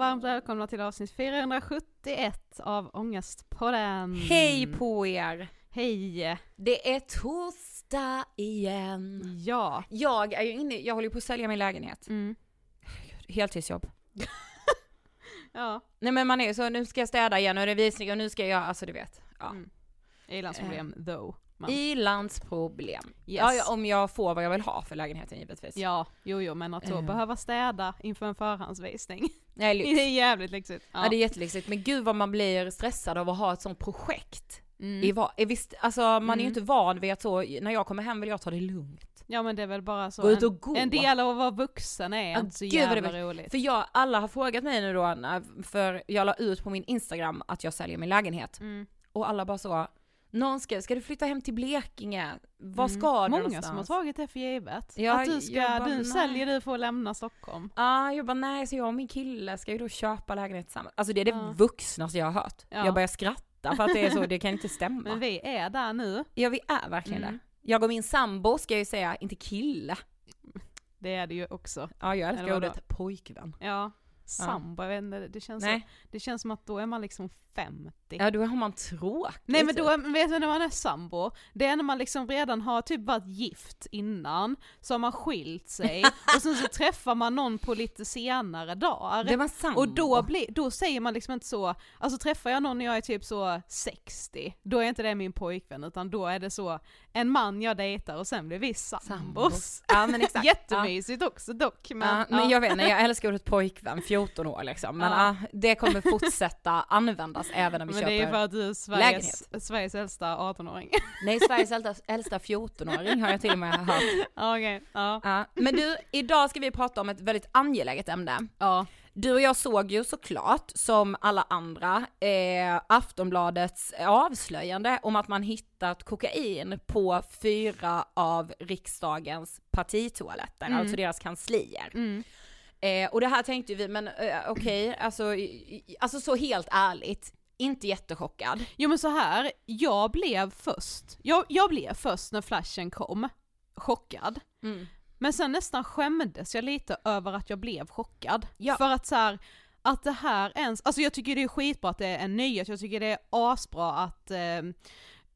varmt välkomna till avsnitt 471 av Ångestpodden. Hej på er! Hej! Det är torsdag igen. Ja. Jag är ju inne, jag håller ju på att sälja min lägenhet. Mm. Heltidsjobb. Ja. Nej men man är ju så, nu ska jag städa igen och det är visning och nu ska jag, alltså du vet. Ja. Mm. Ilandsproblem though. Men. I-landsproblem. Yes. Ja, ja, om jag får vad jag vill ha för lägenheten givetvis. Ja, jo jo men att då Eh. behöva städa inför en förhandsvisning. Nej, lyx. det är jävligt lyxigt. Ja. det är jättelyxigt, men gud vad man blir stressad av att ha ett sånt projekt. Mm. I va- i visst, alltså man är Mm. ju inte van vid att så, när jag kommer hem vill jag ta det lugnt. Ja men det är väl bara så. Gå ut en, och gå. en del av att vara vuxen är Ja, inte så gud vad det jävla roligt. För jag, alla har frågat mig nu då, för jag la ut på min Instagram att jag säljer min lägenhet. Mm. Och alla bara så, någon ska, ska du flytta hem till Blekinge? Var Mm. ska du Många någonstans? som har tagit det för givet. Ja, att du ska, bara, du nej. säljer du för att lämna Stockholm. Ja, jag bara nej, så jag och min kille ska ju då köpa lägenhet tillsammans. Alltså det är det Ja. vuxnaste jag har hört. Ja. Jag börjar skratta för att det är så, det kan inte stämma. Men vi är där nu. Ja vi är verkligen Mm. det. Jag och min sambo ska jag ju säga, inte kille. Det är det ju också. Ja jag älskar ordet pojkvän. Ja. Sambo, vet inte, det känns, så, Nej. det känns som att då är man liksom 50. Ja då har man tråkigt. Nej men då, typ. vet du när man är sambo? Det är när man liksom redan har typ varit gift innan, så har man skilt sig, och sen så träffar man någon på lite senare dagar. Det var sambo. Och då, blir, då säger man liksom inte så, alltså träffar jag någon när jag är typ så 60, då är inte det min pojkvän utan då är det så en man jag dejtar och sen blir vi sambos. Ja men exakt. Jättemysigt också dock. Men, ja, men jag vet inte, jag älskar ordet pojkvän, 14 år liksom. Men Ja. ja. det kommer fortsätta användas även när vi Men köper det är för att du är Sveriges, Sveriges äldsta 18-åring. Nej, Sveriges äldsta, äldsta 14-åring har jag till och med hört. Okej, ja. Ja. Men du, idag ska vi prata om ett väldigt angeläget ämne. ja. Du och jag såg ju såklart, som alla andra, eh, Aftonbladets avslöjande om att man hittat kokain på fyra av riksdagens partitoaletter, Mm. alltså deras kanslier. Mm. Eh, och det här tänkte vi, men eh, okej, alltså, i- i- alltså så helt ärligt, inte jättechockad. Jo men så här, jag blev först, jag, jag blev först när flashen kom, chockad. Mm. Men sen nästan skämdes jag lite över att jag blev chockad. Ja. För att så här, att det här ens, alltså jag tycker det är skitbra att det är en nyhet, jag tycker det är asbra att eh,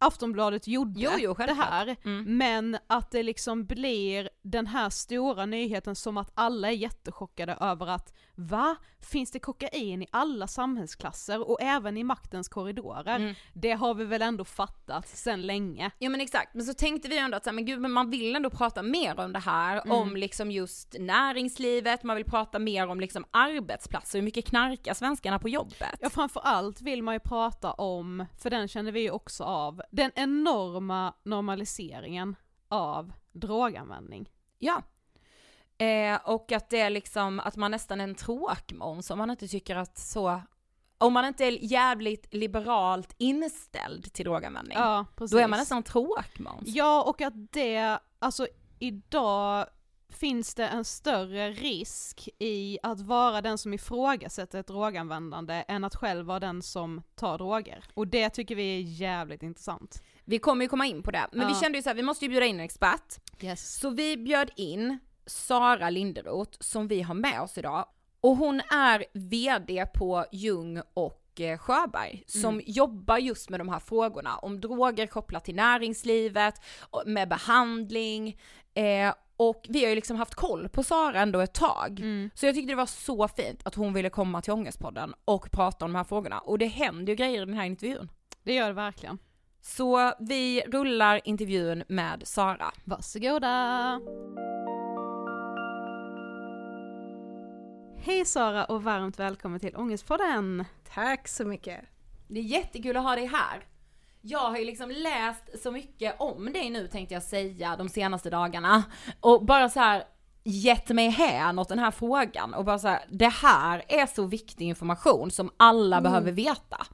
Aftonbladet gjorde Jo, jo, det här, Mm. men att det liksom blir den här stora nyheten som att alla är jättechockade över att va? Finns det kokain i alla samhällsklasser och även i maktens korridorer? Mm. Det har vi väl ändå fattat sen länge. Ja men exakt, men så tänkte vi ändå att så här, men gud men man vill ändå prata mer om det här, Mm. om liksom just näringslivet, man vill prata mer om liksom arbetsplatser, hur mycket knarkar svenskarna på jobbet? Ja framförallt vill man ju prata om, för den känner vi ju också av, den enorma normaliseringen av droganvändning. Ja. Eh, och att det är liksom, att man nästan är en tråkmåns om man inte tycker att så, om man inte är jävligt liberalt inställd till droganvändning. Ja. Då är man nästan en tråkmåns. Ja och att det, alltså idag finns det en större risk i att vara den som ifrågasätter ett droganvändande än att själv vara den som tar droger? Och det tycker vi är jävligt intressant. Vi kommer ju komma in på det, men vi Ja. kände ju så här, vi måste ju bjuda in en expert. Yes. Så vi bjöd in Sara Linderoth som vi har med oss idag. Och hon är VD på Ljung och eh, Sjöberg som jobbar just med de här frågorna om droger kopplat till näringslivet, med behandling. Eh, och vi har ju liksom haft koll på Sara ändå ett tag. Så jag tyckte det var så fint att hon ville komma till Ångestpodden och prata om de här frågorna. Och det händer ju grejer i den här intervjun. Det gör det verkligen. Så vi rullar intervjun med Sara. Varsågoda! Hej Sara och varmt välkommen till Ångestpodden! Tack så mycket. Det är jättekul att ha dig här. Jag har ju liksom läst så mycket om dig nu tänkte jag säga de senaste dagarna. Och bara så här gett mig hän åt den här frågan och bara så här, det här är så viktig information som alla behöver veta.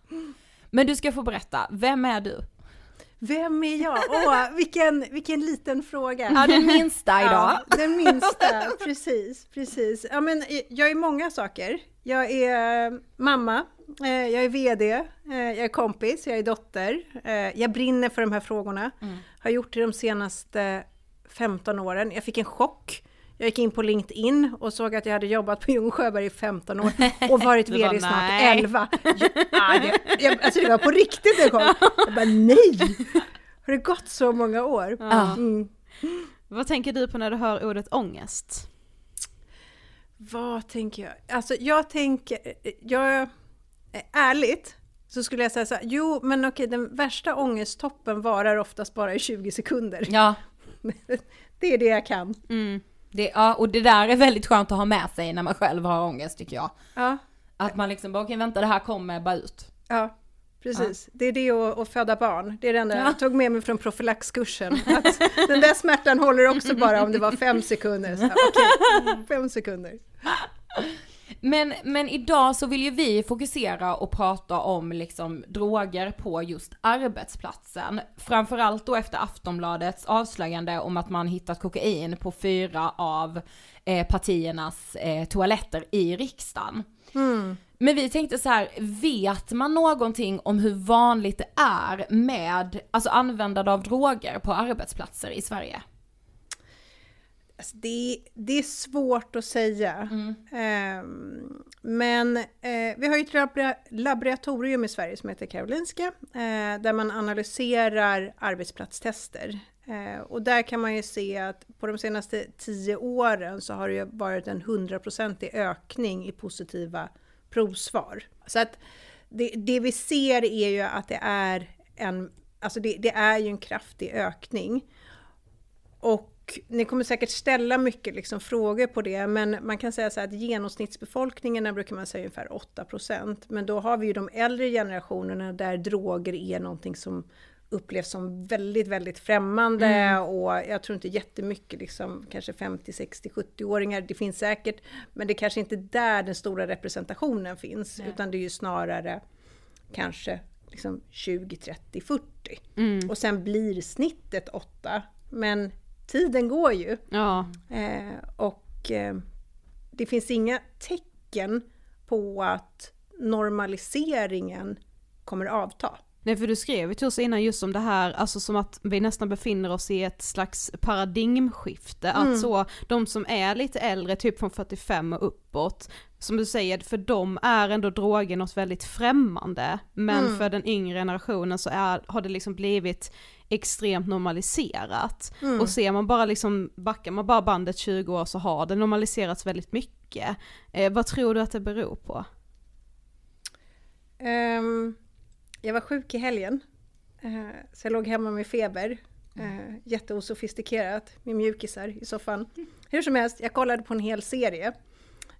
Men du ska få berätta, vem är du? Vem är jag? Åh, vilken, vilken liten fråga. Ja, den minsta idag. Ja, den minsta, precis, precis. Ja, men eh, jag är många saker. Jag är eh, mamma, eh, jag är VD, jag är kompis, jag är dotter. Jag brinner för de här frågorna. Har gjort det de senaste 15 åren. Jag fick en chock. Jag gick in på LinkedIn och såg att jag hade jobbat på Ljung Sjöberg i 15 år och varit VD i snart nej. 11. Ja, det, jag, alltså det var på riktigt en gång. Jag bara nej! Har det gått så många år? Ja. Mm. Vad tänker du på när du hör ordet ångest? Vad tänker jag? Alltså jag tänker, jag, ärligt så skulle jag säga så här, jo men okej den värsta ångesttoppen varar oftast bara i 20 sekunder. Ja, Det är det jag kan. Det, ja, och det där är väldigt skönt att ha med sig när man själv har ångest tycker jag. Ja, Att man liksom bara, okej vänta det här kommer bara ut. ja precis. Det är det och, och föda barn. Det är det enda Ja. jag tog med mig från profylaxkursen. Att den där smärtan håller också bara om det var fem sekunder. Så, okej, fem sekunder. Men, men idag så vill ju vi fokusera och prata om liksom droger på just arbetsplatsen. Framförallt då efter Aftonbladets avslöjande om att man hittat kokain på fyra av eh, partiernas eh, toaletter i riksdagen. Men vi tänkte så här, vet man någonting om hur vanligt det är med, alltså användande av droger på arbetsplatser i Sverige? Alltså det, det är svårt att säga. Ehm, men eh, vi har ju ett labora- laboratorium i Sverige som heter Karolinska, eh, där man analyserar arbetsplatstester. Eh, och där kan man ju se att på de senaste tio åren så har det ju varit en hundraprocentig ökning i positiva provsvar. Så att det, det vi ser är ju att det är en, alltså det, det är ju en kraftig ökning. Och ni kommer säkert ställa mycket liksom frågor på det, men man kan säga så här att genomsnittsbefolkningen brukar man säga ungefär 8% Men då har vi ju de äldre generationerna där droger är någonting som upplevs som väldigt, väldigt främmande och jag tror inte jättemycket liksom kanske 50, 60, 70-åringar. Det finns säkert, men det kanske inte är där den stora representationen finns, utan det är ju snarare kanske liksom 20, 30, 40. Och sen blir snittet 8. Men tiden går ju. Ja, Eh, och eh, det finns inga tecken på att normaliseringen kommer avta. Nej för du skrev ju till oss innan just om det här, alltså som att vi nästan befinner oss i ett slags paradigmskifte, att så de som är lite äldre, typ från 45 och uppåt, som du säger, för dem är ändå droger något väldigt främmande, men för den yngre generationen så är, har det liksom blivit extremt normaliserat. Och ser man bara liksom, backar man bara bandet 20 år så har det normaliserats väldigt mycket. Eh, vad tror du att det beror på? Ehm, jag var sjuk i helgen, eh, så jag låg hemma med feber. Eh, Jätteosofistikerat med mjukisar i soffan. Hur som helst, jag kollade på en hel serie.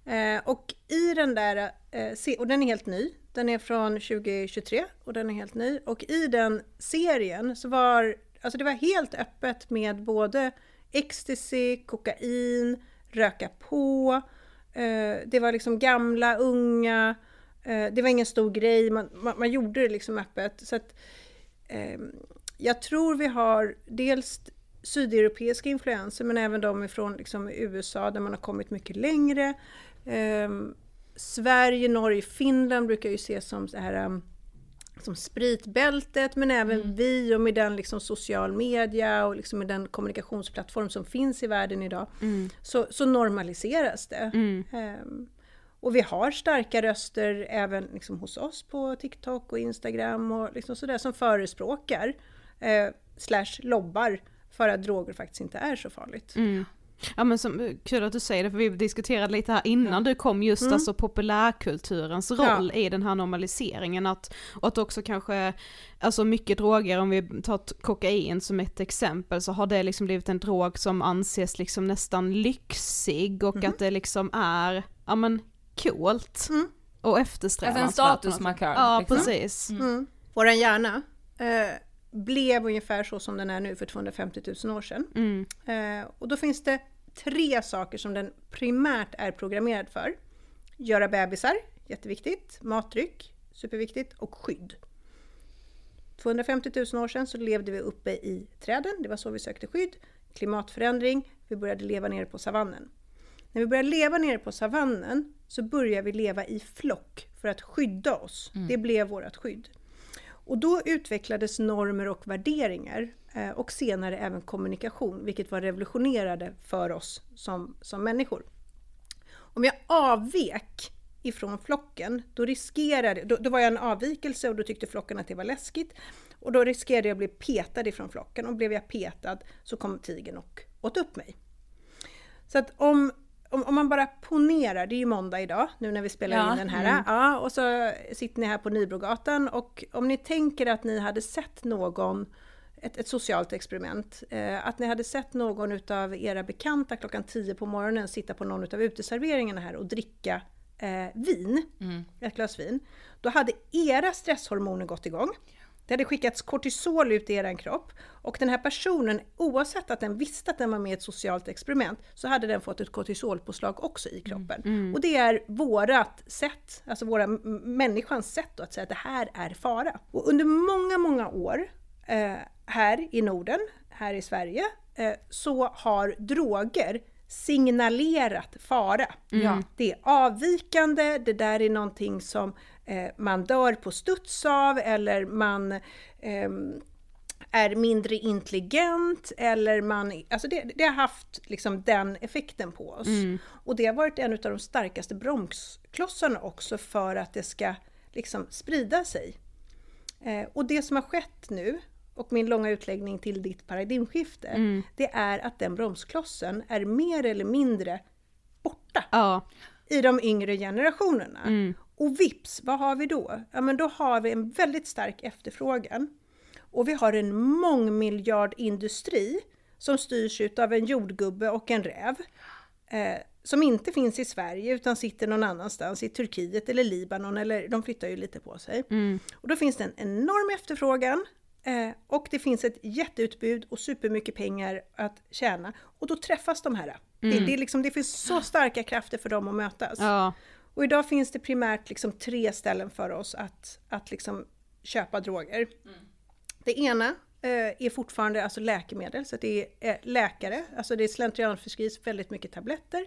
Eh, och i den där, och den är helt ny, den är från 2023 och den är helt ny. Och i den serien så var, alltså det var helt öppet med både ecstasy, kokain, röka på, det var liksom gamla, unga, det var ingen stor grej, man, man, man gjorde det liksom öppet. Så att, ehm, jag tror vi har dels sydeuropeiska influenser men även de ifrån liksom, USA där man har kommit mycket längre. Ehm, Sverige, Norge, Finland brukar ju ses som det här um, som spritbältet men även vi och med den liksom social media och liksom med den kommunikationsplattform som finns i världen idag så, så normaliseras det. Ehm, och vi har starka röster även liksom hos oss på TikTok och Instagram och liksom sådär som förespråkar eh, slash lobbar för att droger faktiskt inte är så farligt. Ja men som, kul att du säger det för vi diskuterade lite här innan du kom just alltså populärkulturens roll i den här normaliseringen att, och att också kanske, alltså mycket droger om vi tar kokain som ett exempel så har det liksom blivit en drog som anses liksom nästan lyxig och att det liksom är, ja men coolt och eftersträvansvärt. Alltså en statusmarkör, Ja liksom. precis. Mm. Våran hjärna eh, blev ungefär så som den är nu för 250 000 år sedan. Eh, och då finns det tre saker som den primärt är programmerad för. Göra bebisar, jätteviktigt. Matdryck, superviktigt. Och skydd. 250 000 år sedan så levde vi uppe i träden, det var så vi sökte skydd. Klimatförändring, vi började leva nere på savannen. När vi börjar leva nere på savannen så börjar vi leva i flock för att skydda oss. Det blev vårt skydd. Och då utvecklades normer och värderingar eh, och senare även kommunikation, vilket var revolutionerande för oss som, som människor. Om jag avvek ifrån flocken, då riskerade, då, då var jag en avvikelse och då tyckte flocken att det var läskigt. Och då riskerade jag att bli petad ifrån flocken och blev jag petad så kom tigern och åt upp mig. Så att om, om, om man bara ponerar, det är ju måndag idag nu när vi spelar Ja, in den här. Ja, och så sitter ni här på Nybrogatan och om ni tänker att ni hade sett någon ett, ett socialt experiment. Eh, att ni hade sett någon utav era bekanta klockan 10 på morgonen sitta på någon utav uteserveringarna här och dricka eh, vin, ett glas vin. Då hade era stresshormoner gått igång. Det hade skickats kortisol ut i er kropp och den här personen, oavsett att den visste att den var med i ett socialt experiment, så hade den fått ett kortisolpåslag också i kroppen. Och det är vårat sätt, alltså våra människans sätt då, att säga att det här är fara. Och under många, många år eh, här i Norden, här i Sverige, eh, så har droger signalerat fara. Ja. Det är avvikande, det där är någonting som man dör på studs av eller man ehm, är mindre intelligent eller man, alltså det, det har haft liksom den effekten på oss. Och det har varit en av de starkaste bromsklossarna också för att det ska liksom sprida sig. Eh, och det som har skett nu, och min långa utläggning till ditt paradigmskifte, det är att den bromsklossen är mer eller mindre borta Ja, i de yngre generationerna. Och vips, vad har vi då? Ja men då har vi en väldigt stark efterfrågan. Och vi har en mångmiljardindustri som styrs av en jordgubbe och en räv. Eh, som inte finns i Sverige utan sitter någon annanstans, i Turkiet eller Libanon, eller de flyttar ju lite på sig. Och då finns det en enorm efterfrågan eh, och det finns ett jätteutbud och supermycket pengar att tjäna. Och då träffas de här. Det, det, är liksom, det finns så starka krafter för dem att mötas. ja, Och idag finns det primärt liksom tre ställen för oss att, att liksom köpa droger. Det ena eh, är fortfarande alltså läkemedel, så det är eh, läkare, alltså det är slentrianförskrivs väldigt mycket tabletter.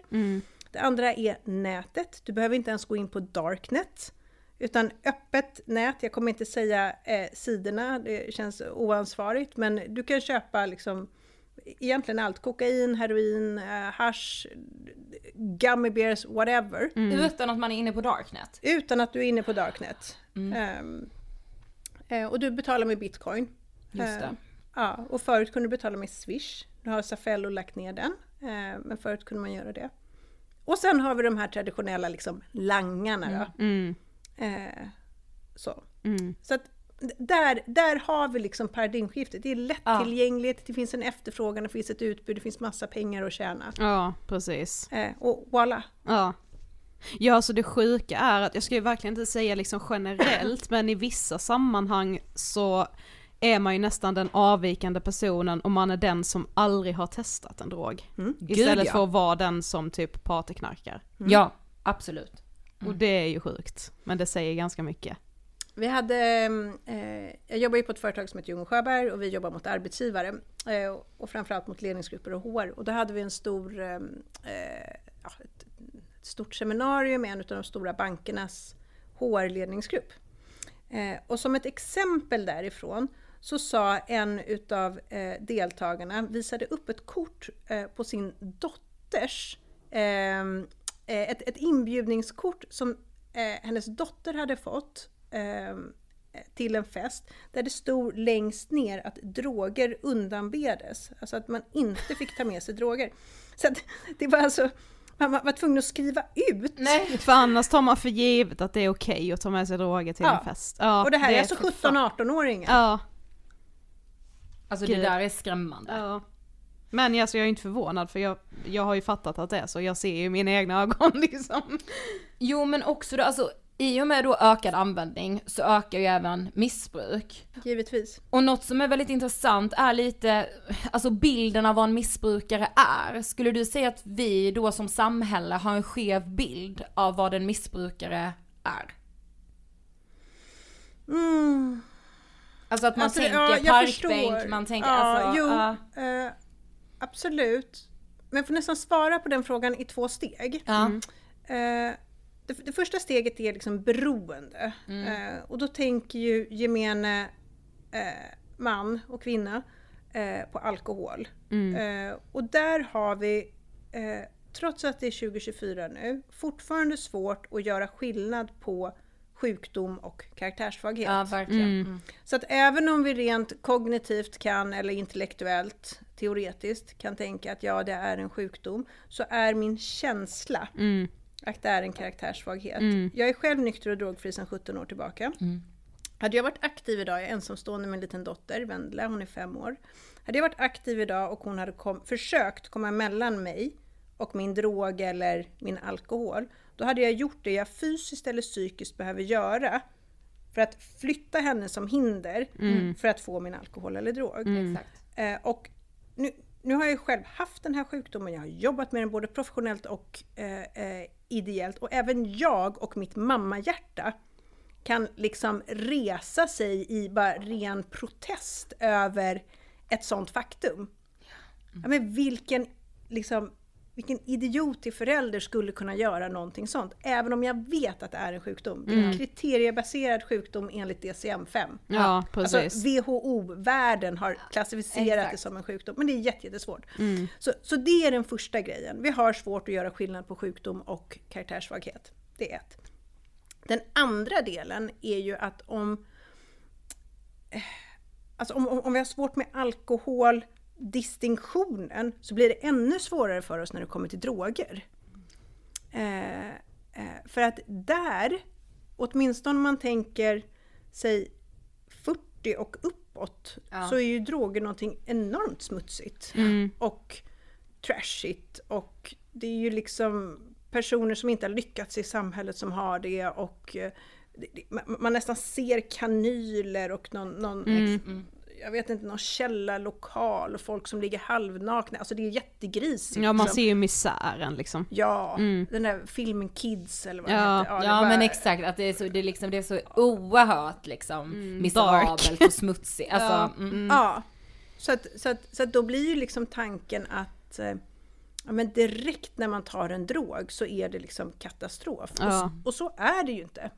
Det andra är nätet, du behöver inte ens gå in på darknet. Utan öppet nät, jag kommer inte säga eh, sidorna, det känns oansvarigt, men du kan köpa liksom egentligen allt, kokain, heroin, eh, hasch, gummy bears, whatever. Utan att man är inne på darknet. Utan att du är inne på Darknet. Ehm, eh, och du betalar med bitcoin. Just det. Eh, ja, och förut kunde du betala med Swish. Nu har Safello lagt ner den. Eh, men förut kunde man göra det. Och sen har vi de här traditionella liksom, langarna då. Eh, så. så att där, där har vi liksom paradigmskiftet. Det är lättillgängligt, det finns en efterfrågan, det finns ett utbud, det finns massa pengar att tjäna. ja precis. Eh, och voilà. Ja. Ja, så det sjuka är att, jag ska ju verkligen inte säga liksom generellt, men i vissa sammanhang så är man ju nästan den avvikande personen om man är den som aldrig har testat en drog. Istället Gud, ja. för att vara den som typ partyknarkar. Ja, absolut. Och det är ju sjukt, men det säger ganska mycket vi hade, mm, eh, jag jobbar ju på ett företag som heter Ljung Sjöberg och vi jobbar mot arbetsgivare eh, och framförallt mot ledningsgrupper och HR. Och då hade vi en stor, mm, eh, ja, ett, ett stort seminarium med en av de stora bankernas HR-ledningsgrupp. Eh, och som ett exempel därifrån så sa en utav eh, deltagarna, visade upp ett kort eh, på sin dotters, eh, eh ett, ett inbjudningskort som eh, hennes dotter hade fått ehm, till en fest där det stod längst ner att droger undanbedes. Alltså att man inte fick ta med sig droger. Så att det var alltså, man var, tvungen att skriva ut. Nej, för annars tar man för givet att det är okej okay att ta med sig droger till Ja. en fest. Ja, och det här är, alltså för fan- 17-18-åringar. Ja, Alltså Gud. det där är skrämmande. ja. Men alltså, jag är inte förvånad för jag, jag har ju fattat att det är så, jag ser ju i mina egna ögon liksom. Jo men också då, alltså i och med då ökad användning så ökar ju även missbruk. Givetvis. Och något som är väldigt intressant är lite, alltså bilden av vad en missbrukare är. Skulle du säga att vi då som samhälle har en skev bild av vad en missbrukare är? Mm. Alltså att man Alltså, tänker ja, parkbänk, man tänker ja, alltså, Jo, ja. eh, absolut. Men jag får nästan svara på den frågan i två steg. ja. Eh, det, det första steget är liksom beroende. Eh, och då tänker ju gemene eh, man och kvinna eh, på alkohol. Eh, och där har vi, eh, trots att det är 2024 nu, fortfarande svårt att göra skillnad på sjukdom och karaktärssvaghet. ja verkligen. Mm. Så att även om vi rent kognitivt kan, eller intellektuellt, teoretiskt kan tänka att ja, det är en sjukdom, så är min känsla att det är en karaktärssvaghet. Jag är själv nykter och drogfri sedan 17 år tillbaka. Hade jag varit aktiv idag, jag är ensamstående med en liten dotter, Vendela, hon är fem år. Hade jag varit aktiv idag och hon hade kom, försökt komma mellan mig och min drog eller min alkohol, då hade jag gjort det jag fysiskt eller psykiskt behöver göra för att flytta henne som hinder för att få min alkohol eller drog. Exakt. Eh, och nu, nu har jag själv haft den här sjukdomen, jag har jobbat med den både professionellt och eh, eh, ideellt. Och även jag och mitt mammahjärta kan liksom resa sig i bara ren protest över ett sånt faktum. Ja, men vilken, liksom, vilken idiotig förälder skulle kunna göra någonting sånt? Även om jag vet att det är en sjukdom. Det är en kriteriebaserad sjukdom enligt DCM-5. Ja, precis. Alltså WHO-världen har klassificerat det Exakt. som en sjukdom, men det är jätte- jättesvårt. Så, så det är den första grejen. Vi har svårt att göra skillnad på sjukdom och karaktärssvaghet. Det är ett. Den andra delen är ju att om, eh, alltså om, om vi har svårt med alkoholdistinktionen så blir det ännu svårare för oss när det kommer till droger. Eh, eh, för att där, åtminstone om man tänker sig 40 och uppåt, så är ju droger någonting enormt smutsigt. Och trashigt. Och det är ju liksom personer som inte har lyckats i samhället som har det. Och eh, man- nästan ser kanyler och någon, någon jag vet inte, någon källarlokal och folk som ligger halvnakna. Alltså det är jättegrisigt. Ja, man liksom. ser ju misären liksom. Ja, den där filmen Kids eller vad Ja, den heter. det Ja var- men exakt, att det är så, det är liksom, det är så oerhört liksom miserabelt och smutsigt. Alltså, mm. Ja. Så att, så, att, så att då blir ju liksom tanken att eh, ja, men direkt när man tar en drog så är det liksom katastrof. Och, Ja. s- och så är det ju inte.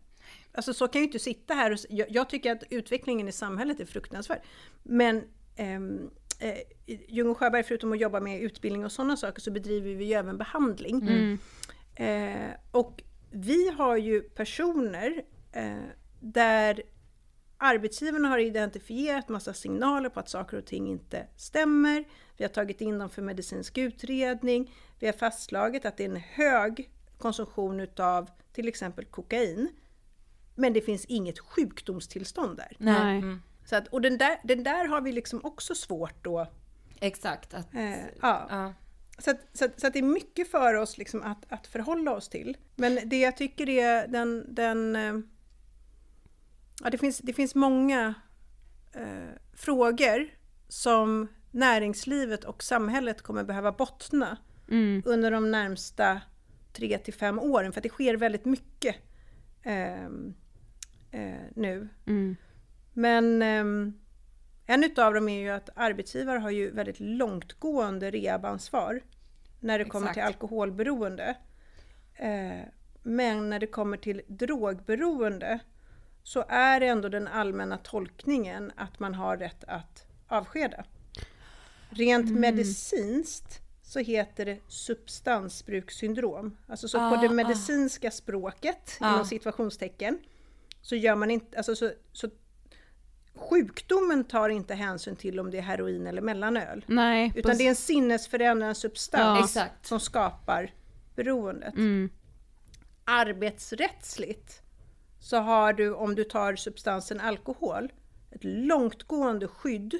Alltså så kan jag ju inte sitta här och... Jag, jag tycker att utvecklingen i samhället är fruktansvärd. Men ehm, eh, Ljung och Sjöberg, förutom att jobba med utbildning och sådana saker, så bedriver vi ju även behandling. Eh, och vi har ju personer eh, där arbetsgivarna har identifierat massa signaler på att saker och ting inte stämmer. Vi har tagit in dem för medicinsk utredning. Vi har fastslagit att det är en hög konsumtion utav till exempel kokain. Men det finns inget sjukdomstillstånd där. Nej. Så att, och den där, den där har vi liksom också svårt då. Exakt. Att, Eh, ja. ja. Så, att, så, att, så att det är mycket för oss liksom att, att förhålla oss till. Men det jag tycker är den... den eh, ja, det, finns, det finns många eh, frågor som näringslivet och samhället kommer behöva bottna under de närmsta tre till fem åren. För att det sker väldigt mycket. Eh, eh, nu. Mm. Men ehm, en utav dem är ju att arbetsgivare har ju väldigt långtgående rehabansvar när det kommer till Exakt. alkoholberoende. Eh, men när det kommer till drogberoende så är ändå den allmänna tolkningen att man har rätt att avskeda. Rent medicinskt så heter det substansbrukssyndrom. Alltså så Ah, på det ah. medicinska språket, Ah. inom situationstecken, så gör man inte, alltså så, så sjukdomen tar inte hänsyn till om det är heroin eller mellanöl. Nej, Utan precis. det är en sinnesförändrande substans Ja. Som skapar beroendet. Mm. Arbetsrättsligt så har du, om du tar substansen alkohol, ett långtgående skydd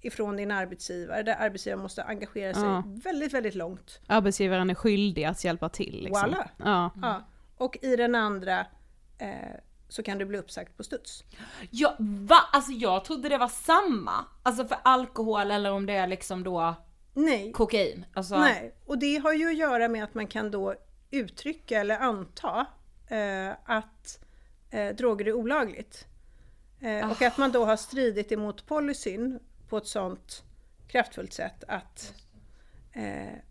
ifrån din arbetsgivare, där arbetsgivaren måste engagera sig Ja. väldigt, väldigt långt. Arbetsgivaren är skyldig att hjälpa till. Liksom. Voilà. Ja. Ja. Och i den andra eh, så kan du bli uppsagt på studs. Ja, va? Alltså jag trodde det var samma. Alltså för alkohol eller om det är liksom då Nej, kokain. Alltså, Nej, och det har ju att göra med att man kan då uttrycka eller anta eh, att eh, droger är olagligt. Eh, och att man då har stridit emot policyn på ett sånt kraftfullt sätt att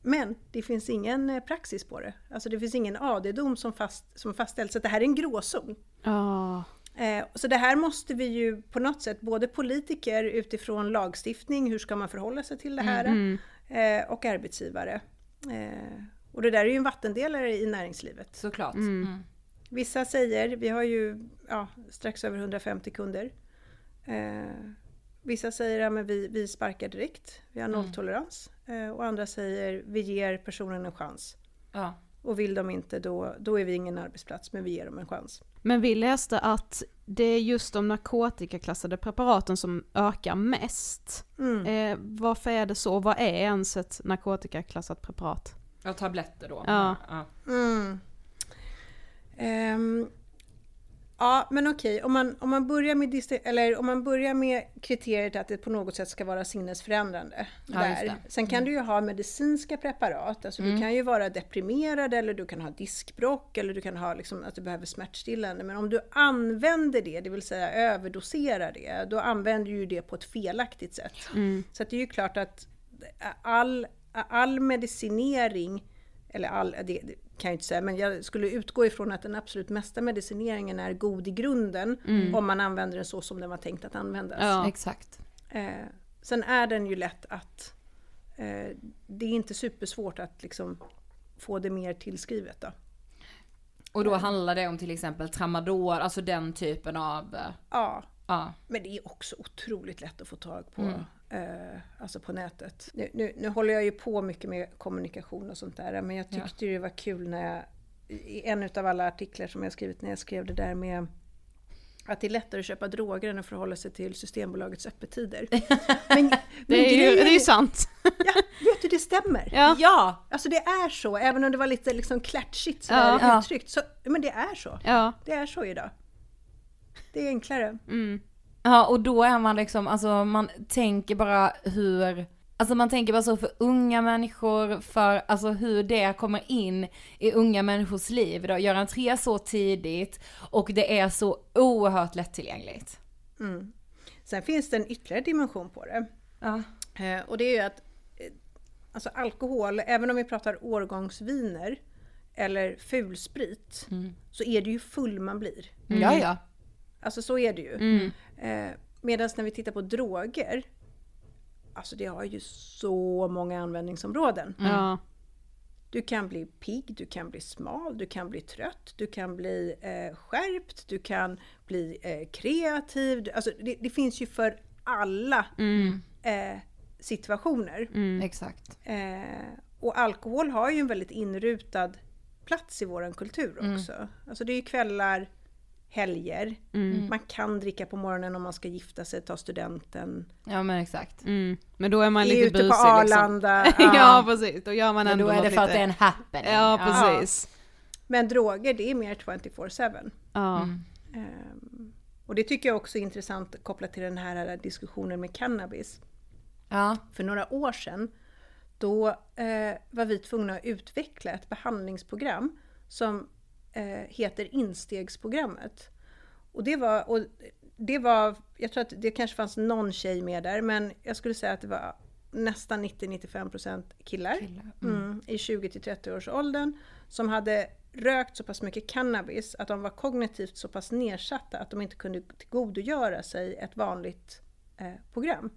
men det finns ingen eh, praxis på det. Alltså det finns ingen AD-dom som, fast, som fastställs. Så det här är en gråzon. Ja. Eh, så det här måste vi ju på något sätt, både politiker utifrån lagstiftning, hur ska man förhålla sig till det här? Eh, och arbetsgivare. Eh, och det där är ju en vattendelare i näringslivet. Såklart. Mm. Vissa säger, vi har ju ja, strax över 150 kunder. Eh, vissa säger att ja, vi, vi sparkar direkt, vi har nolltolerans. Eh, och andra säger vi ger personen en chans. Ja. Och vill de inte då, då är vi ingen arbetsplats, men vi ger dem en chans. Men vi läste att det är just de narkotikaklassade preparaten som ökar mest. Mm. Eh, varför är det så? Vad är ens ett narkotikaklassat preparat? Ja, tabletter då. Ja. ja. Mm. Ehm, ja, men okej, om, man, om, man börjar med eller om man börjar med kriteriet att det på något sätt ska vara sinnesförändrande. Ja, där. Sen kan du ju ha medicinska preparat, alltså du kan ju vara deprimerad eller du kan ha diskbråck eller du kan ha liksom, att du behöver smärtstillande. Men om du använder det, det vill säga överdoserar det, då använder du ju det på ett felaktigt sätt. Så att det är ju klart att all, all medicinering eller all, det kan jag inte säga, men jag skulle utgå ifrån att den absolut mesta medicineringen är god i grunden om man använder den så som den var tänkt att användas. Ja. Exakt. Eh, sen är den ju lätt att eh, det är inte supersvårt att liksom få det mer tillskrivet då. Och då handlar det om till exempel tramadol, alltså den typen av... eh, Ja, Ja. men det är också otroligt lätt att få tag på, eh, alltså på nätet. Nu, nu, nu håller jag ju på mycket med kommunikation och sånt där, men jag tyckte ju det var kul när jag, i en av alla artiklar som jag skrivit när jag skrev det där med att det är lättare att köpa droger än att förhålla sig till Systembolagets öppettider. Men, Det är ju grejen det är ju sant. Ja, vet du, det stämmer. Ja. Ja! Alltså det är så, även om det var lite liksom klatschigt Ja. Ja. uttryckt. Så, men det är så. Ja. Det är så idag. Det är enklare. Ja, och då är man liksom, alltså man tänker bara hur, alltså man tänker bara så för unga människor, för alltså hur det kommer in i unga människors liv då, gör entré så tidigt och det är så oerhört lättillgängligt. Sen finns det en ytterligare dimension på det. Ja. Eh, och det är ju att eh, alltså alkohol, även om vi pratar årgångsviner eller fulsprit, så är det ju full man blir. Ja, ja. Alltså så är det ju. Eh, Medan när vi tittar på droger, alltså det har ju så många användningsområden. Ja. Du kan bli pigg, du kan bli smal, du kan bli trött, du kan bli eh, skärpt, du kan bli eh, kreativ. Du- Alltså det, det finns ju för alla eh, situationer. Exakt. Eh, och alkohol har ju en väldigt inrutad plats i våran kultur också. Alltså det är ju kvällar, helger, man kan dricka på morgonen om man ska gifta sig, ta studenten. Ja men exakt. Mm. Men då är man är lite ute busig på Arlanda. liksom. ja. ja precis, då gör man Men ändå då är det för att lite... det är en happening. Ja precis. Men droger, det är mer 24-7. Ja. Ehm, och det tycker jag också är intressant kopplat till den här diskussionen med cannabis. Ja. För några år sedan, då eh, var vi tvungna att utveckla ett behandlingsprogram som heter instegsprogrammet. och det var, och det var, jag tror att det kanske fanns någon tjej med där, men jag skulle säga att det var nästan 90-95% killar, Mm, i 20 till 30 års åldern som hade rökt så pass mycket cannabis att de var kognitivt så pass nedsatta att de inte kunde tillgodogöra sig ett vanligt eh, program.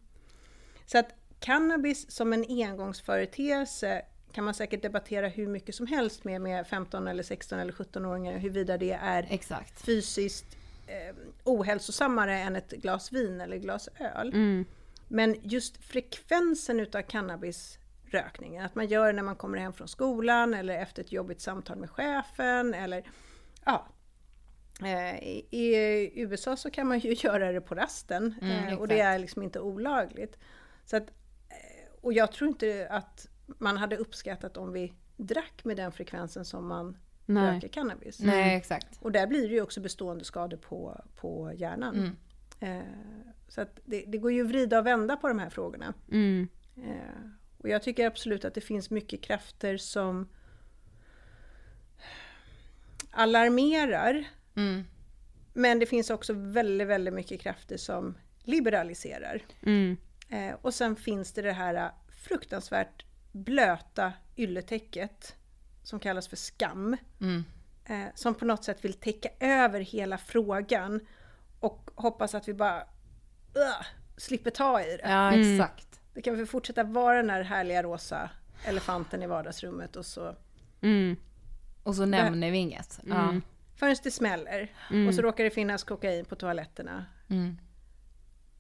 Så att cannabis som en engångsföreteelse kan man säkert debattera hur mycket som helst med, med 15 eller 16 eller 17-åringar, huruvida det är Exakt. fysiskt eh, ohälsosammare än ett glas vin eller glas öl. Mm. Men just frekvensen utav cannabisrökningen, att man gör det när man kommer hem från skolan eller efter ett jobbigt samtal med chefen eller ja. Eh, I, USA så kan man ju göra det på rasten eh, och det är liksom inte olagligt. Så att, eh, och jag tror inte att man hade uppskattat om vi drack med den frekvensen som man Nej. röker cannabis. Nej, exakt. Och där blir det ju också bestående skador på, på hjärnan. Eh, så att det, det går ju att vrida och vända på de här frågorna. Mm. Eh, och jag tycker absolut att det finns mycket krafter som alarmerar. Mm. Men det finns också väldigt, väldigt mycket krafter som liberaliserar. Mm. Eh, och sen finns det det här fruktansvärt blöta ylletäcket som kallas för skam. Mm. Eh, som på något sätt vill täcka över hela frågan och hoppas att vi bara uh, slipper ta i det. Ja, exakt. Det kan väl fortsätta vara den här härliga rosa elefanten i vardagsrummet och så Mm. Och så nämner vi inget. Ja. förrän det smäller och så råkar det finnas kokain på toaletterna. Mm.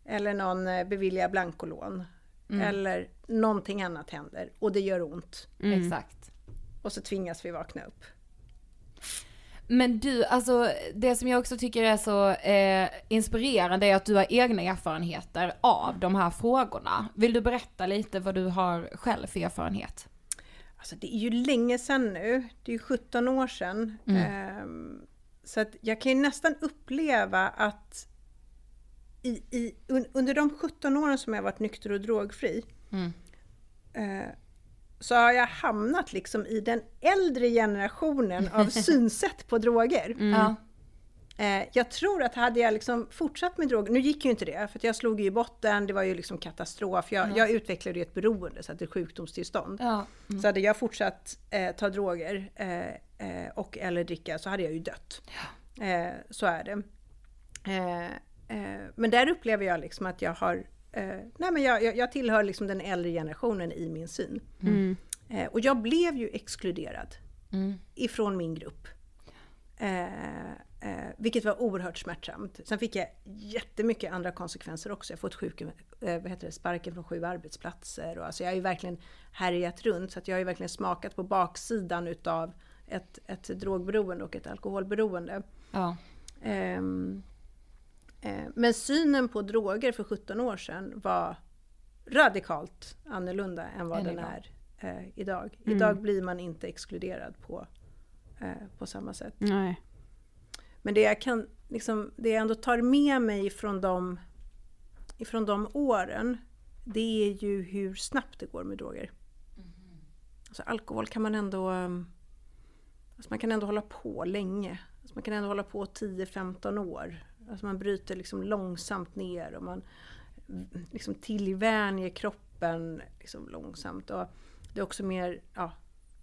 Eller någon eh, beviljar blankolån. Eller någonting annat händer och det gör ont. Exakt. Och så tvingas vi vakna upp. Men du, alltså det som jag också tycker är så eh, inspirerande är att du har egna erfarenheter av de här frågorna. Vill du berätta lite vad du har själv för erfarenhet? Alltså det är ju länge sedan nu. Det är ju 17 år sedan. Ehm, så att jag kan ju nästan uppleva att i, i, un, under de 17 åren som jag varit nykter och drogfri eh, så har jag hamnat liksom i den äldre generationen av synsätt på droger. Ja. Eh, jag tror att hade jag liksom fortsatt med droger, nu gick ju inte det för att jag slog ju i botten, det var ju liksom katastrof. Jag, jag utvecklade ju ett beroende, så att det är ett sjukdomstillstånd. Ja. Så hade jag fortsatt eh, ta droger eh, eh, och eller dricka så hade jag ju dött. Eh, så är det. Eh, men där upplever jag liksom att jag har eh, nej men jag, jag, jag tillhör liksom den äldre generationen i min syn. Eh, och jag blev ju exkluderad ifrån min grupp. Eh, eh, vilket var oerhört smärtsamt. Sen fick jag jättemycket andra konsekvenser också. Jag har fått sjuk, eh, vad heter det, sparken från sju arbetsplatser. Och alltså jag har ju verkligen härjat runt. Så att jag har ju verkligen smakat på baksidan utav ett, ett drogberoende och ett alkoholberoende. Ja. Eh, men synen på droger för 17 år sedan var radikalt annorlunda än vad Än den idag. är eh, idag. Idag blir man inte exkluderad på, eh, på samma sätt. Nej. Men det jag, kan, liksom, det jag ändå tar med mig från de, ifrån de åren, det är ju hur snabbt det går med droger. Alltså alkohol kan man ändå, um, alltså man kan ändå hålla på länge. Alltså man kan ändå hålla på 10-15 år. Alltså man bryter liksom långsamt ner och man mm, liksom tillvänjer kroppen liksom långsamt. Och det är också mer, ja,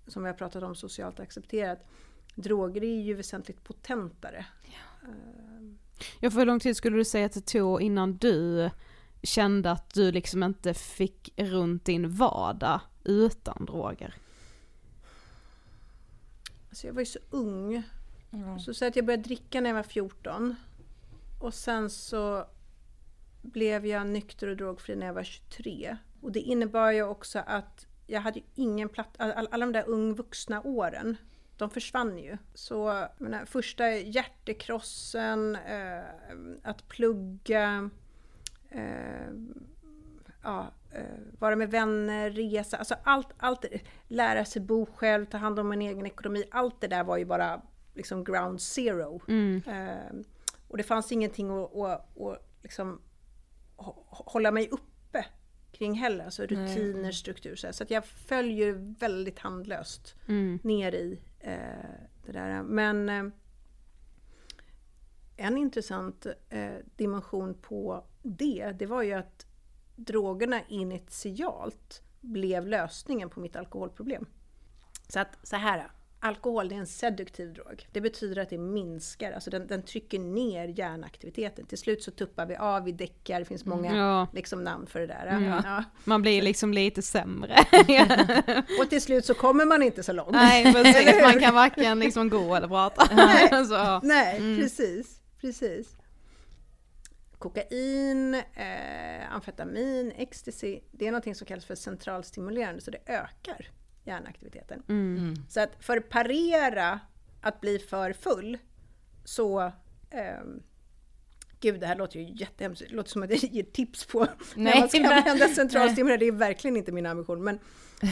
som vi har pratat om, socialt accepterat. Droger är ju väsentligt potentare. Ja, för hur lång tid skulle du säga att det tog innan du kände att du liksom inte fick runt din vardag utan droger? Alltså jag var ju så ung. Så, så att jag började dricka när jag var 14. Och sen så blev jag nykter och drogfri när jag var 23. Och det innebar ju också att jag hade ingen plats, all, all- alla de där ung vuxna åren, de försvann ju. Så menar, första hjärtekrossen, eh, att plugga, eh, ja, eh, vara med vänner, resa, alltså allt, allt, lära sig bo själv, ta hand om en egen ekonomi, allt det där var ju bara liksom ground zero. Eh, och det fanns ingenting att, att, att liksom hå- hålla mig uppe kring heller, alltså rutiner, struktur. Så, så att jag följer väldigt handlöst ner i eh, det där. Men eh, en intressant eh, dimension på det, det var ju att drogerna initialt blev lösningen på mitt alkoholproblem. Så att så här, alkohol det är en seduktiv drog. Det betyder att det minskar, alltså den, den trycker ner hjärnaktiviteten. Till slut så tuppar vi av, vi däckar, det finns många Ja. liksom, namn för det där. Mm. Ja. Man blir liksom lite sämre. Och till slut så kommer man inte så långt. Nej precis, man kan varken liksom gå eller prata. Nej. så. Nej, Mm. precis, precis. Kokain, eh, amfetamin, ecstasy, det är någonting som kallas för centralstimulerande, så det ökar hjärnaktiviteten. Mm. Så att för att parera att bli för full, så ehm, Gud, det här låter ju jättehemskt. Det låter som att jag ger tips på när Nej, man ska använda centralstimulerande. Det är verkligen inte min ambition. Men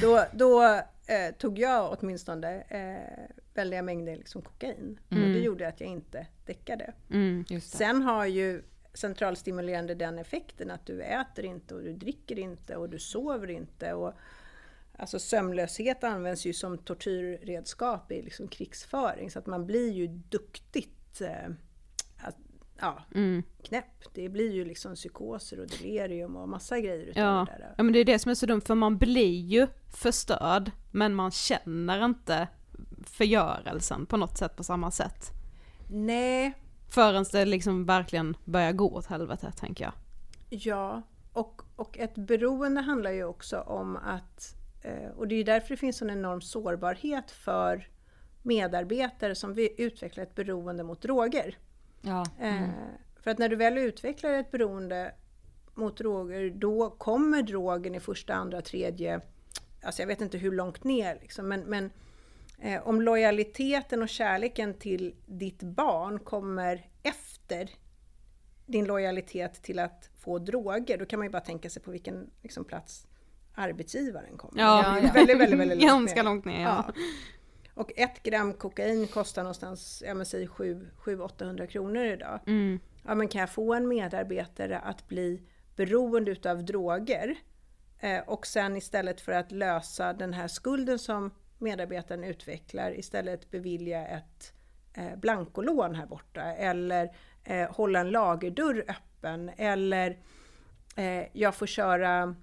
då, då eh, tog jag åtminstone eh, väldiga mängder liksom kokain. Och det gjorde att jag inte däckade. Mm. Sen har ju centralstimulerande den effekten att du äter inte och du dricker inte och du sover inte. Och, alltså sömnlöshet används ju som tortyrredskap i liksom krigsföring så att man blir ju duktigt eh, att, ja, Mm. knäpp. Det blir ju liksom psykoser och delirium och massa grejer utav Ja. det där. ja men det är det som är så dumt för man blir ju förstörd men man känner inte förgörelsen på något sätt på samma sätt. Nej, Förrän det liksom verkligen börjar gå åt helvete tänker jag. Ja, och, och ett beroende handlar ju också om att, och det är därför det finns en enorm sårbarhet för medarbetare som vill utveckla ett beroende mot droger. Ja. Eh, För att när du väl utvecklar ett beroende mot droger, då kommer drogen i första, andra, tredje, alltså jag vet inte hur långt ner liksom, men, men eh, om lojaliteten och kärleken till ditt barn kommer efter din lojalitet till att få droger, då kan man ju bara tänka sig på vilken liksom, plats arbetsgivaren kommer. Ja, ja. väldigt, väldigt, väldigt långt Ganska ner. långt ner, ja. Och ett gram kokain kostar någonstans, ja men säg 700-800 kronor idag. Mm. Ja men kan jag få en medarbetare att bli beroende utav droger eh, och sen istället för att lösa den här skulden som medarbetaren utvecklar istället bevilja ett eh, blankolån här borta eller eh, hålla en lagerdörr öppen eller eh, jag får köra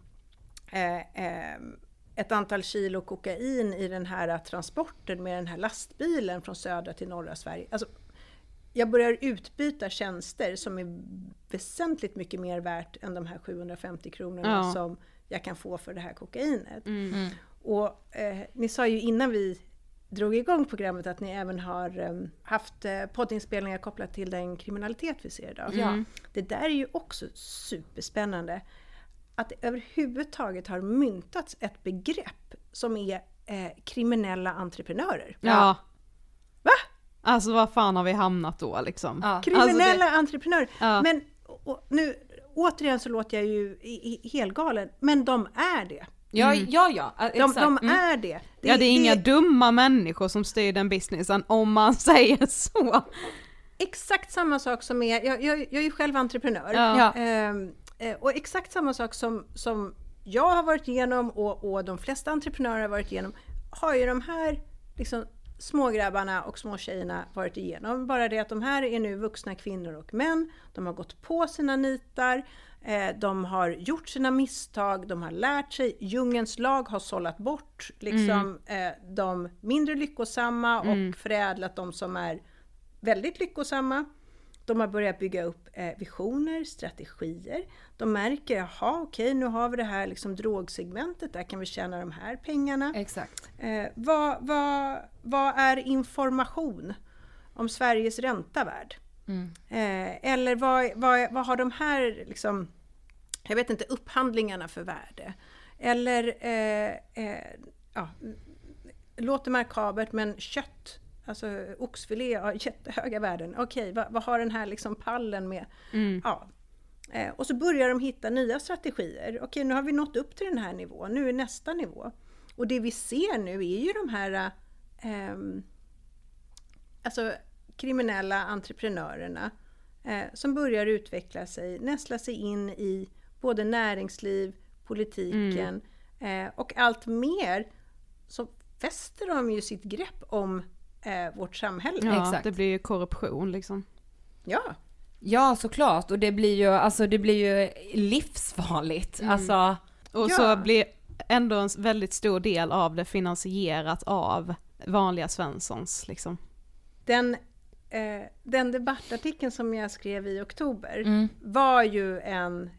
ett antal kilo kokain i den här transporten med den här lastbilen från södra till norra Sverige. Alltså, jag börjar utbyta tjänster som är väsentligt mycket mer värt än de här 750 kronorna Ja. som jag kan få för det här kokainet. Mm. Och eh, ni sa ju innan vi drog igång programmet att ni även har eh, haft eh, poddinspelningar kopplat till den kriminalitet vi ser idag. Ja. Det där är ju också superspännande. Att det överhuvudtaget har myntats ett begrepp som är eh, kriminella entreprenörer. Ja. Va? Alltså vad fan har vi hamnat då liksom? Ja. Kriminella Alltså, det- entreprenörer. Ja. Men och, nu, återigen så låter jag ju i, i, helgalen, men de är det. Ja, ja, ja, De, exakt. de Mm. är det. ja det är inga dumma människor som styr den businessen om man säger så. exakt samma sak som är, jag, jag, jag är ju själv entreprenör. Ja. Ja. Eh, och exakt samma sak som, som jag har varit igenom och, och de flesta entreprenörer har varit igenom, har ju de här liksom, smågrabbarna och småtjejerna varit igenom. Bara det att de här är nu vuxna kvinnor och män, de har gått på sina nitar, eh, de har gjort sina misstag, de har lärt sig, djungens lag har sållat bort liksom, eh, de mindre lyckosamma och förädlat de som är väldigt lyckosamma. De har börjat bygga upp eh, visioner, strategier. De märker, jaha okej nu har vi det här liksom, drogsegmentet, där kan vi tjäna de här pengarna. Exakt. Eh, vad, vad, vad är information om Sveriges ränta värd? Eh, eller vad, vad, vad har de här, liksom, jag vet inte, upphandlingarna för värde? Eller, eh, eh, ja, låter makabert men kött, alltså oxfilé har jättehöga värden. Okej, vad, vad har den här liksom pallen med? Ja. Eh, och så börjar de hitta nya strategier. Okej, nu har vi nått upp till den här nivån, nu är nästa nivå. Och det vi ser nu är ju de här ehm, alltså, kriminella entreprenörerna eh, som börjar utveckla sig, nästla sig in i både näringsliv, politiken eh, och allt mer så fäster de ju sitt grepp om eh, vårt samhälle. Ja, Exakt. det blir ju korruption liksom. Ja. Ja såklart och det blir ju, alltså det blir ju livsfarligt. Mm. Alltså, Och Ja. så blir ändå en väldigt stor del av det finansierat av vanliga Svenssons liksom. Den, eh, den debattartikeln som jag skrev i oktober Mm. var ju en,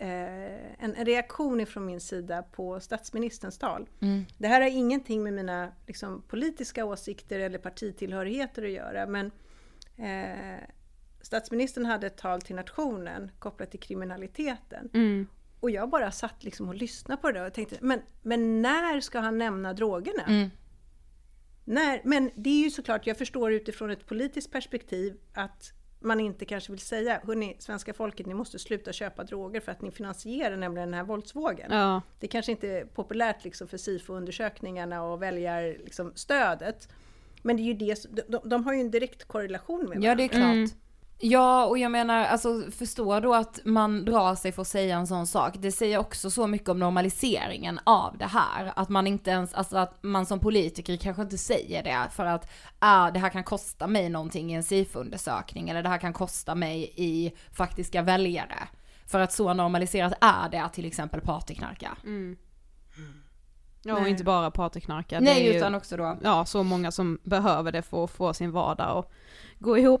eh, en reaktion ifrån min sida på statsministerns tal. Mm. Det här har ingenting med mina liksom, politiska åsikter eller partitillhörigheter att göra, men eh, statsministern hade ett tal till nationen kopplat till kriminaliteten. Mm. Och jag bara satt liksom och lyssnade på det och tänkte, men, men när ska han nämna drogerna? Mm. När, men det är ju såklart, jag förstår utifrån ett politiskt perspektiv att man inte kanske vill säga, hörni, svenska folket, ni måste sluta köpa droger för att ni finansierar nämligen den här våldsvågen. Ja. Det kanske inte är populärt liksom för SIFO-undersökningarna och väljar liksom stödet. Men det är ju det, de, de, har ju en direkt korrelation med ja det är klart. Mm. Ja och jag menar, alltså förstå då att man drar sig för att säga en sån sak. Det säger också så mycket om normaliseringen av det här. Att man inte ens, alltså att man som politiker kanske inte säger det för att ah, det här kan kosta mig någonting i en SIFO-undersökning eller det här kan kosta mig i faktiska väljare. För att så normaliserat är det att till exempel partyknarka. Ja, och Nej. inte bara partyknarkare. det Nej ju, utan också då Ja, så många som behöver det för att få sin vardag att gå ihop.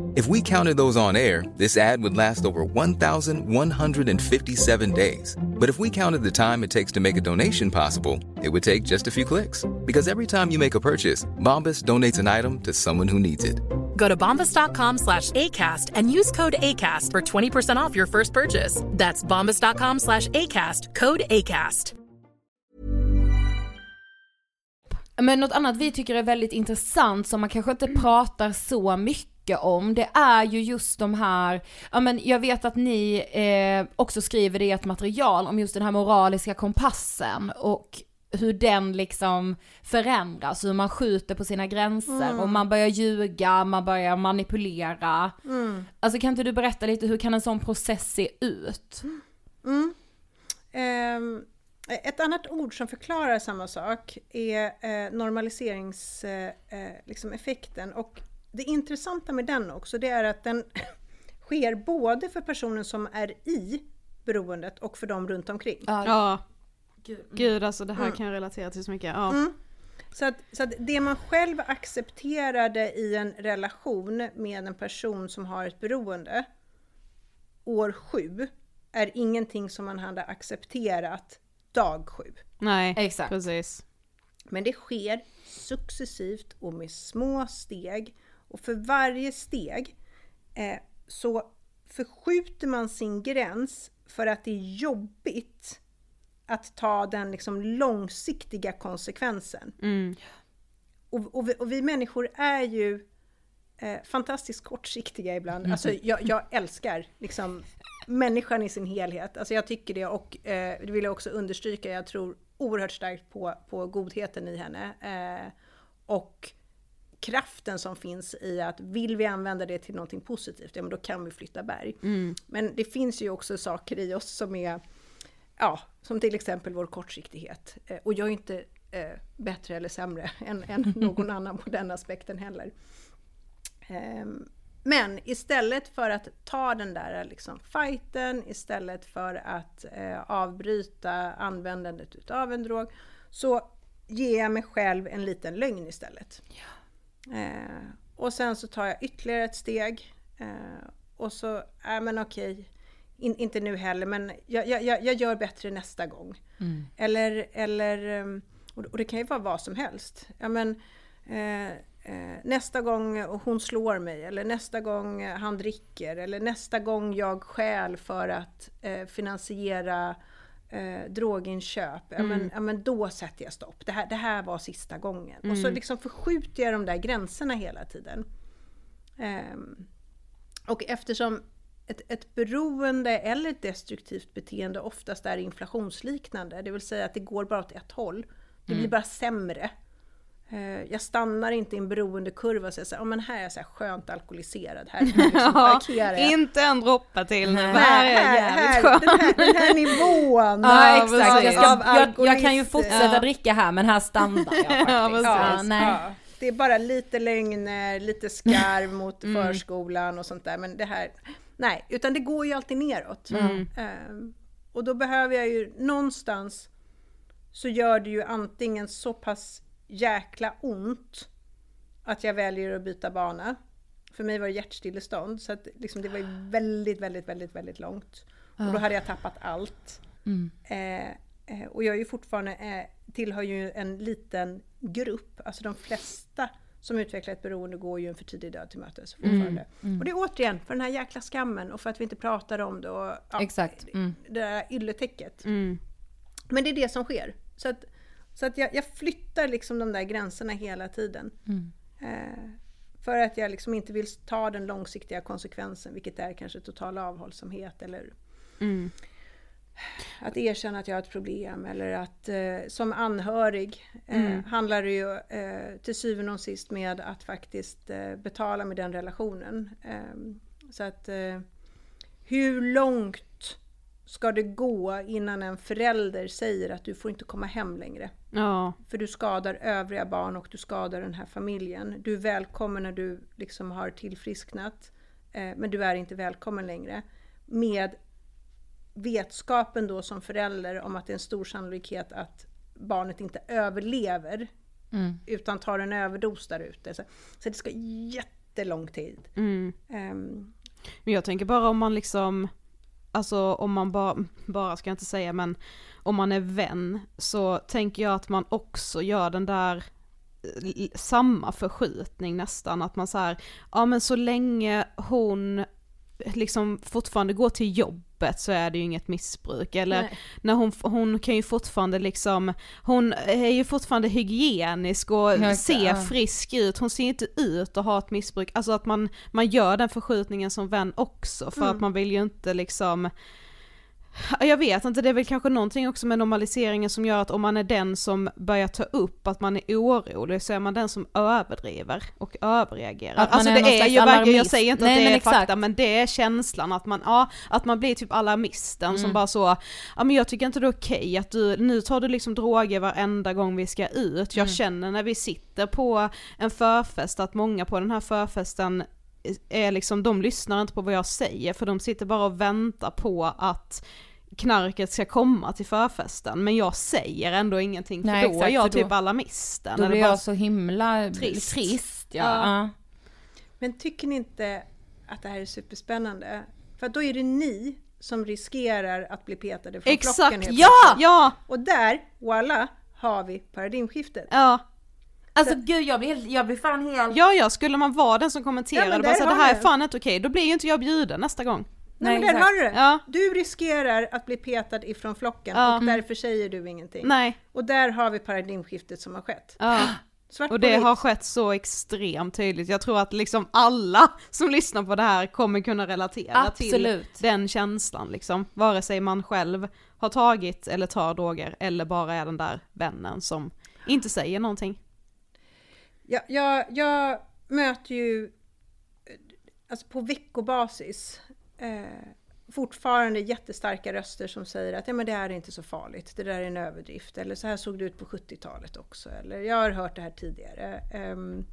If we counted those on air, this ad would last over 1,157 days. But if we counted the time it takes to make a donation possible, it would take just a few clicks. Because every time you make a purchase, Bombas donates an item to someone who needs it. Go to bombas.com slash ACAST and use code ACAST for 20% off your first purchase. That's bombas.com slash ACAST, code ACAST. Men något annat vi tycker är väldigt intressant som man kanske inte pratar så mycket om, det är ju just de här, ja men jag vet att ni eh, också skriver det i ett material om just den här moraliska kompassen och hur den liksom förändras, hur man skjuter på sina gränser och man börjar ljuga, man börjar manipulera. Alltså kan inte du berätta lite, hur kan en sån process se ut? Ehm, ett annat ord som förklarar samma sak är eh, normaliseringseffekten. Eh, liksom effekten. och det intressanta med den också, det är att den sker både för personen som är i beroendet och för dem runt omkring. Ja. Gud alltså det här kan jag relatera till så mycket. Ja. Så, att, så att det man själv accepterade i en relation med en person som har ett beroende år sju är ingenting som man hade accepterat dag sju. Nej, Exakt. precis. Men det sker successivt och med små steg. Och för varje steg eh, så förskjuter man sin gräns för att det är jobbigt att ta den liksom långsiktiga konsekvensen. Och, och, vi, och vi människor är ju eh, fantastiskt kortsiktiga ibland. Alltså jag, jag älskar liksom människan i sin helhet. Alltså jag tycker det och eh, det vill jag också understryka. Jag tror oerhört starkt på, på godheten i henne. Eh, och kraften som finns i att vill vi använda det till någonting positivt, ja men då kan vi flytta berg. Men det finns ju också saker i oss som är, ja, som till exempel vår kortsiktighet. Eh, och jag är inte eh, bättre eller sämre än, än någon annan på den aspekten heller. Ehm, men istället för att ta den där liksom fighten, istället för att eh, avbryta användandet utav en drog, så ger jag mig själv en liten lögn istället. Eh, och sen så tar jag ytterligare ett steg. Eh, och så, ja men okej, in, inte nu heller, men jag, jag, jag gör bättre nästa gång. Eller, eller um, och det kan ju vara vad som helst. Ja, men, eh, eh, nästa gång hon slår mig, eller nästa gång han dricker, eller nästa gång jag stjäl för att eh, finansiera eh, droginköp, ja, men, ja, men då sätter jag stopp. Det här, det här var sista gången. Och så liksom förskjuter jag de där gränserna hela tiden. Ehm, och eftersom ett, ett beroende eller ett destruktivt beteende oftast är inflationsliknande, det vill säga att det går bara åt ett håll. Det blir bara sämre. Eh, Jag stannar inte i en beroendekurva och säger så här, "Ja, men här är jag så här skönt alkoholiserad, här liksom Ja, inte en droppe till nu, Nej, här är jag här, jävligt här, den, här, den här nivån. Ja, Ja, exakt, jag, ska, Av jag, jag kan ju fortsätta dricka här men här stannar jag faktiskt. Ja, precis. Ja, nej. Ja, det är bara lite lögner, lite skarv mot Mm. förskolan och sånt där. Men det här, nej, utan det går ju alltid neråt. Mm. Ehm, och då behöver jag ju någonstans så gör det ju antingen så pass jäkla ont att jag väljer att byta bana. För mig var det hjärtstillestånd så att liksom det var väldigt, väldigt, väldigt, väldigt långt. Och då hade jag tappat allt. Eh, eh, och jag är ju fortfarande, eh, tillhör ju en liten grupp, alltså de flesta som utvecklar ett beroende går ju en för tidig död till mötes fortfarande. Och det är återigen för den här jäkla skammen och för att vi inte pratar om det och ja, Exakt. Mm. det där ylletäcket. Mm. Men det är det som sker. Så att, så att jag, jag flyttar liksom de där gränserna hela tiden. Eh, för att jag liksom inte vill ta den långsiktiga konsekvensen, vilket är kanske total avhållsamhet eller Mm. att erkänna att jag har ett problem eller att eh, som anhörig eh, handlar det ju eh, till syvende och sist med att faktiskt eh, betala med den relationen. Eh, så att hur långt ska det gå innan en förälder säger att du får inte komma hem längre? Ja, För du skadar övriga barn och du skadar den här familjen. Du är välkommen när du liksom har tillfrisknat. Eh, men du är inte välkommen längre. Med vetskapen då som förälder om att det är en stor sannolikhet att barnet inte överlever. Utan tar en överdos där ute. Så, så det ska jättelång tid. mm. Ehm, Men jag tänker bara om man liksom, alltså om man bara, bara ska jag inte säga men om man är vän så tänker jag att man också gör den där eh, samma förskjutning nästan, att man så här, ja men så länge hon liksom fortfarande går till jobb jobbet så är det ju inget missbruk, eller Nej. när hon, hon kan ju fortfarande liksom, hon är ju fortfarande hygienisk och Ja, ser ja. frisk ut, hon ser inte ut att ha ett missbruk, alltså att man, man gör den förskjutningen som vän också för att man vill ju inte liksom Jag vet inte, det är väl kanske någonting också med normaliseringen som gör att om man är den som börjar ta upp att man är orolig så är man den som överdriver och överreagerar. Att man alltså är det någon är ju verkligen, jag säger inte Nej, att det är exakt. fakta men det är känslan att man, ja, att man blir typ alarmisten Mm. som bara så, ja men jag tycker inte det är okej att du, nu tar du liksom droger varenda gång vi ska ut, jag Mm. känner när vi sitter på en förfest att många på den här förfesten är liksom, de lyssnar inte på vad jag säger för de sitter bara och väntar på att knarket ska komma till förfesten men jag säger ändå ingenting för Nej, då exakt, är jag då- typ alarmisten. Då blir jag så himla Trist. trist. ja. Ja. Men tycker ni inte att det här är superspännande? För då är det ni som riskerar att bli petade från Exakt, flocken. helt ja! Ja! Och där, voila, har vi paradigmskiftet. Ja, Alltså gud jag blir, jag blir fan helt... ja, ja, skulle man vara den som Ja, kommenterade men bara där så, det här är fan inte okej, då blir ju inte jag bjuden nästa gång. Nej, men Nej, där exakt. har du det! Ja. Du riskerar att bli petad ifrån flocken Ja. och därför säger du ingenting. Nej. Och där har vi paradigmskiftet som har skett. Ja. Svart Och det har skett så extremt tydligt. Jag tror att liksom alla som lyssnar på det här kommer kunna relatera till Absolut. den känslan liksom. Vare sig man själv har tagit eller tar droger eller bara är den där vännen som inte säger någonting. Jag, jag, jag möter ju alltså på veckobasis eh, fortfarande jättestarka röster som säger att ja, men det här är inte så farligt, det där är en överdrift. Eller så här såg det ut på 70-talet också. Eller jag har hört det här tidigare. Ehm,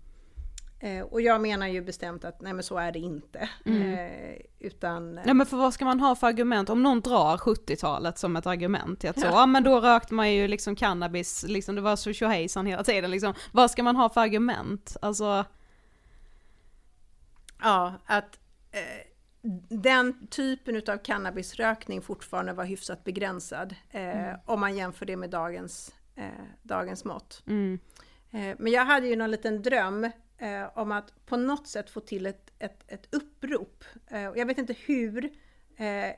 eh, och jag menar ju bestämt att nej men så är det inte. Eh, utan... Ja men för vad ska man ha för argument? Om någon drar 70-talet som ett argument till att så, ja. men då rökte man ju liksom cannabis, liksom det var så tjohejsan hela tiden liksom. Vad ska man ha för argument? Alltså, Ja, att eh, den typen utav cannabisrökning fortfarande var hyfsat begränsad eh, om man jämför det med dagens, eh, dagens mått. Mm. Eh, men jag hade ju någon liten dröm eh, om att på något sätt få till ett, ett, ett upprop. Eh, och jag vet inte hur eh,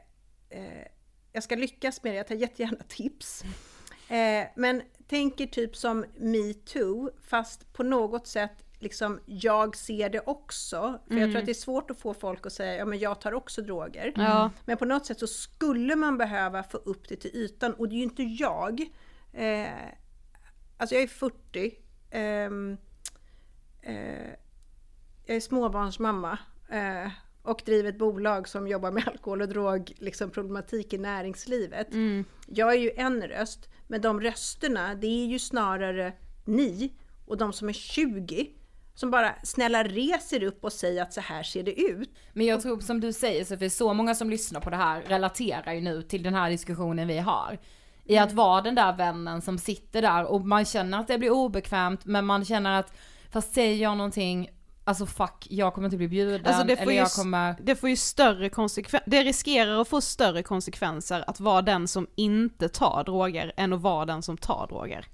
eh, jag ska lyckas med det, jag tar jättegärna tips. Eh, men tänker typ som metoo, fast på något sätt liksom jag ser det också. För jag tror att det är svårt att få folk att säga ja men jag tar också droger. Ja. Men på något sätt så skulle man behöva få upp det till ytan och det är ju inte jag. Eh, alltså jag är 40. ehm, eh, jag är småbarnsmamma. Eh, och driver ett bolag som jobbar med alkohol och drog liksom, problematik i näringslivet. Jag är ju en röst, men de rösterna, det är ju snarare ni och de som är 20 som bara snälla reser upp och säger att så här ser det ut. Men jag tror som du säger Sofie, så många som lyssnar på det här relaterar ju nu till den här diskussionen vi har. I att vara den där vännen som sitter där och man känner att det blir obekvämt men man känner att fast säger jag någonting, alltså fuck, jag kommer inte bli bjuden Alltså det får, eller ju, jag kommer... det får ju större konsekvenser, det riskerar att få större konsekvenser att vara den som inte tar droger än att vara den som tar droger.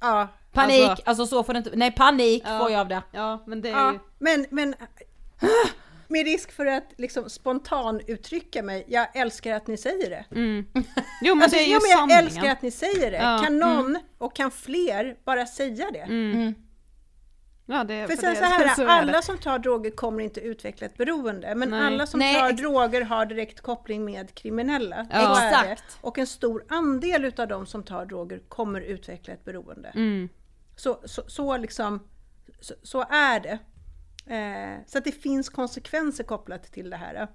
Ja, Panik, Alltså- alltså, så får det inte, nej panik Ja. får jag av det. Ja men det är ja ju, men, men med risk för att liksom spontan uttrycka mig, jag älskar att ni säger det. jo men Alltså, det är ju jo, men jag sanningen. älskar att ni säger det. Ja, Kan någon och kan fler bara säga det? Ja, det, För sen det, så här, så är alla som tar droger kommer inte utveckla ett beroende, men Nej. alla som Nej, tar droger har direkt koppling med kriminella. Ja. Exakt. Och en stor andel utav de som tar droger kommer utveckla ett beroende. Mm. Så, så, så liksom, så, så är det. Eh, så att det finns konsekvenser kopplat till det här.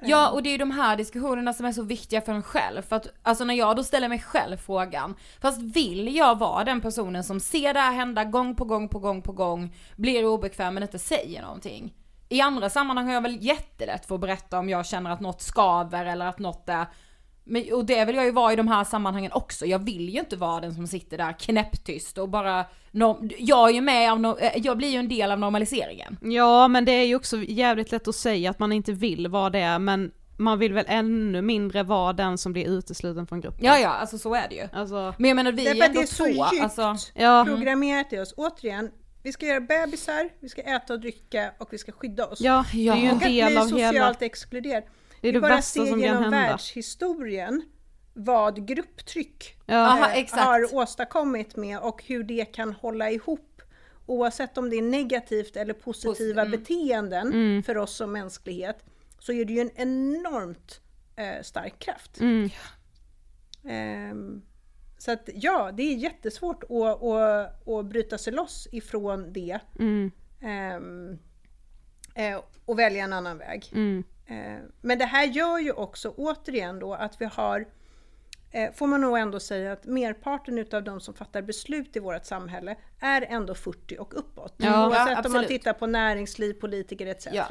Ja och det är ju de här diskussionerna som är så viktiga för en själv. För att alltså när jag då ställer mig själv frågan, fast vill jag vara den personen som ser det här hända gång på gång på gång på gång, blir obekväm men inte säger någonting. I andra sammanhang har jag väl jättelätt för att berätta om jag känner att något skaver eller att något är men, och det vill jag ju vara i de här sammanhangen också. Jag vill ju inte vara den som sitter där knäpptyst och bara, no, jag är ju med av, no, eh, jag blir ju en del av normaliseringen. Ja men det är ju också jävligt lätt att säga att man inte vill vara det men man vill väl ännu mindre vara den som blir utesluten från gruppen. Ja ja, alltså så är det ju. Alltså, Men jag menar vi är ändå det är så två, djupt alltså. ja. programmerat i oss. Återigen, vi ska göra bebisar, vi ska äta och dricka och vi ska skydda oss. ja, det är ju en Och att bli del av socialt hela... exkluderad. Det är det bara värsta ser som kan genom hända. världshistorien vad grupptryck Ja. Aha, eh, exakt. har åstadkommit med och hur det kan hålla ihop. Oavsett om det är negativt eller positiva mm. beteenden Mm. för oss som mänsklighet så är det ju en enormt eh, stark kraft. Mm. Ehm, så att ja, det är jättesvårt att, att, att bryta sig loss ifrån det Mm. eh, och välja en annan väg. Mm. Eh, Men det här gör ju också återigen då att vi har, eh, får man nog ändå säga att merparten utav de som fattar beslut i vårt samhälle är ändå 40 och uppåt. Ja, Oavsett ja, om man tittar på näringsliv, politiker etc. Ja.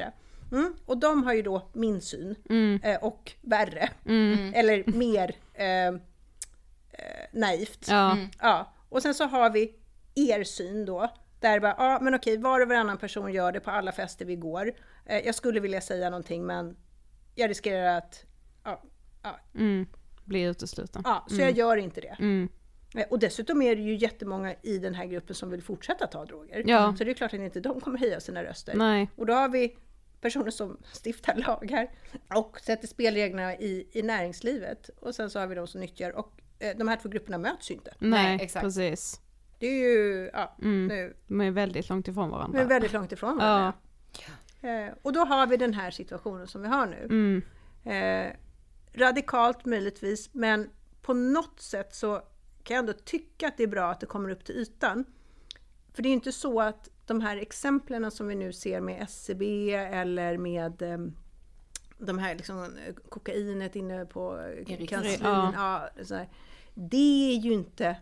Mm, och de har ju då min syn Mm. eh, och värre. Eller mer eh, eh, naivt. Ja. Ja, och sen så har vi er syn då. Där bara, ja men okej, var och varannan person gör det på alla fester vi går. Eh, jag skulle vilja säga någonting men jag riskerar att, ja, ja, Mm. Blir utesluten. ja så jag gör inte det. Mm. Eh, Och dessutom är det ju jättemånga i den här gruppen som vill fortsätta ta droger. Ja. Så det är klart att inte de kommer höja sina röster. Nej. Och då har vi personer som stiftar lagar och sätter spelreglerna i, i näringslivet. Och sen så har vi de som nyttjar och eh, de här två grupperna möts ju inte. Nej, Nej, exakt. precis. Det är ju, ja, Mm. nu, De är väldigt långt ifrån varandra. vi är väldigt långt ifrån varandra. Eh, och då har vi den här situationen som vi har nu. Mm. Eh, radikalt möjligtvis, men på något sätt så kan jag ändå tycka att det är bra att det kommer upp till ytan. För det är ju inte så att de här exemplen som vi nu ser med SCB eller med eh, de här liksom, eh, kokainet inne på eh, kanslin, Ja. ja, så här. det är ju inte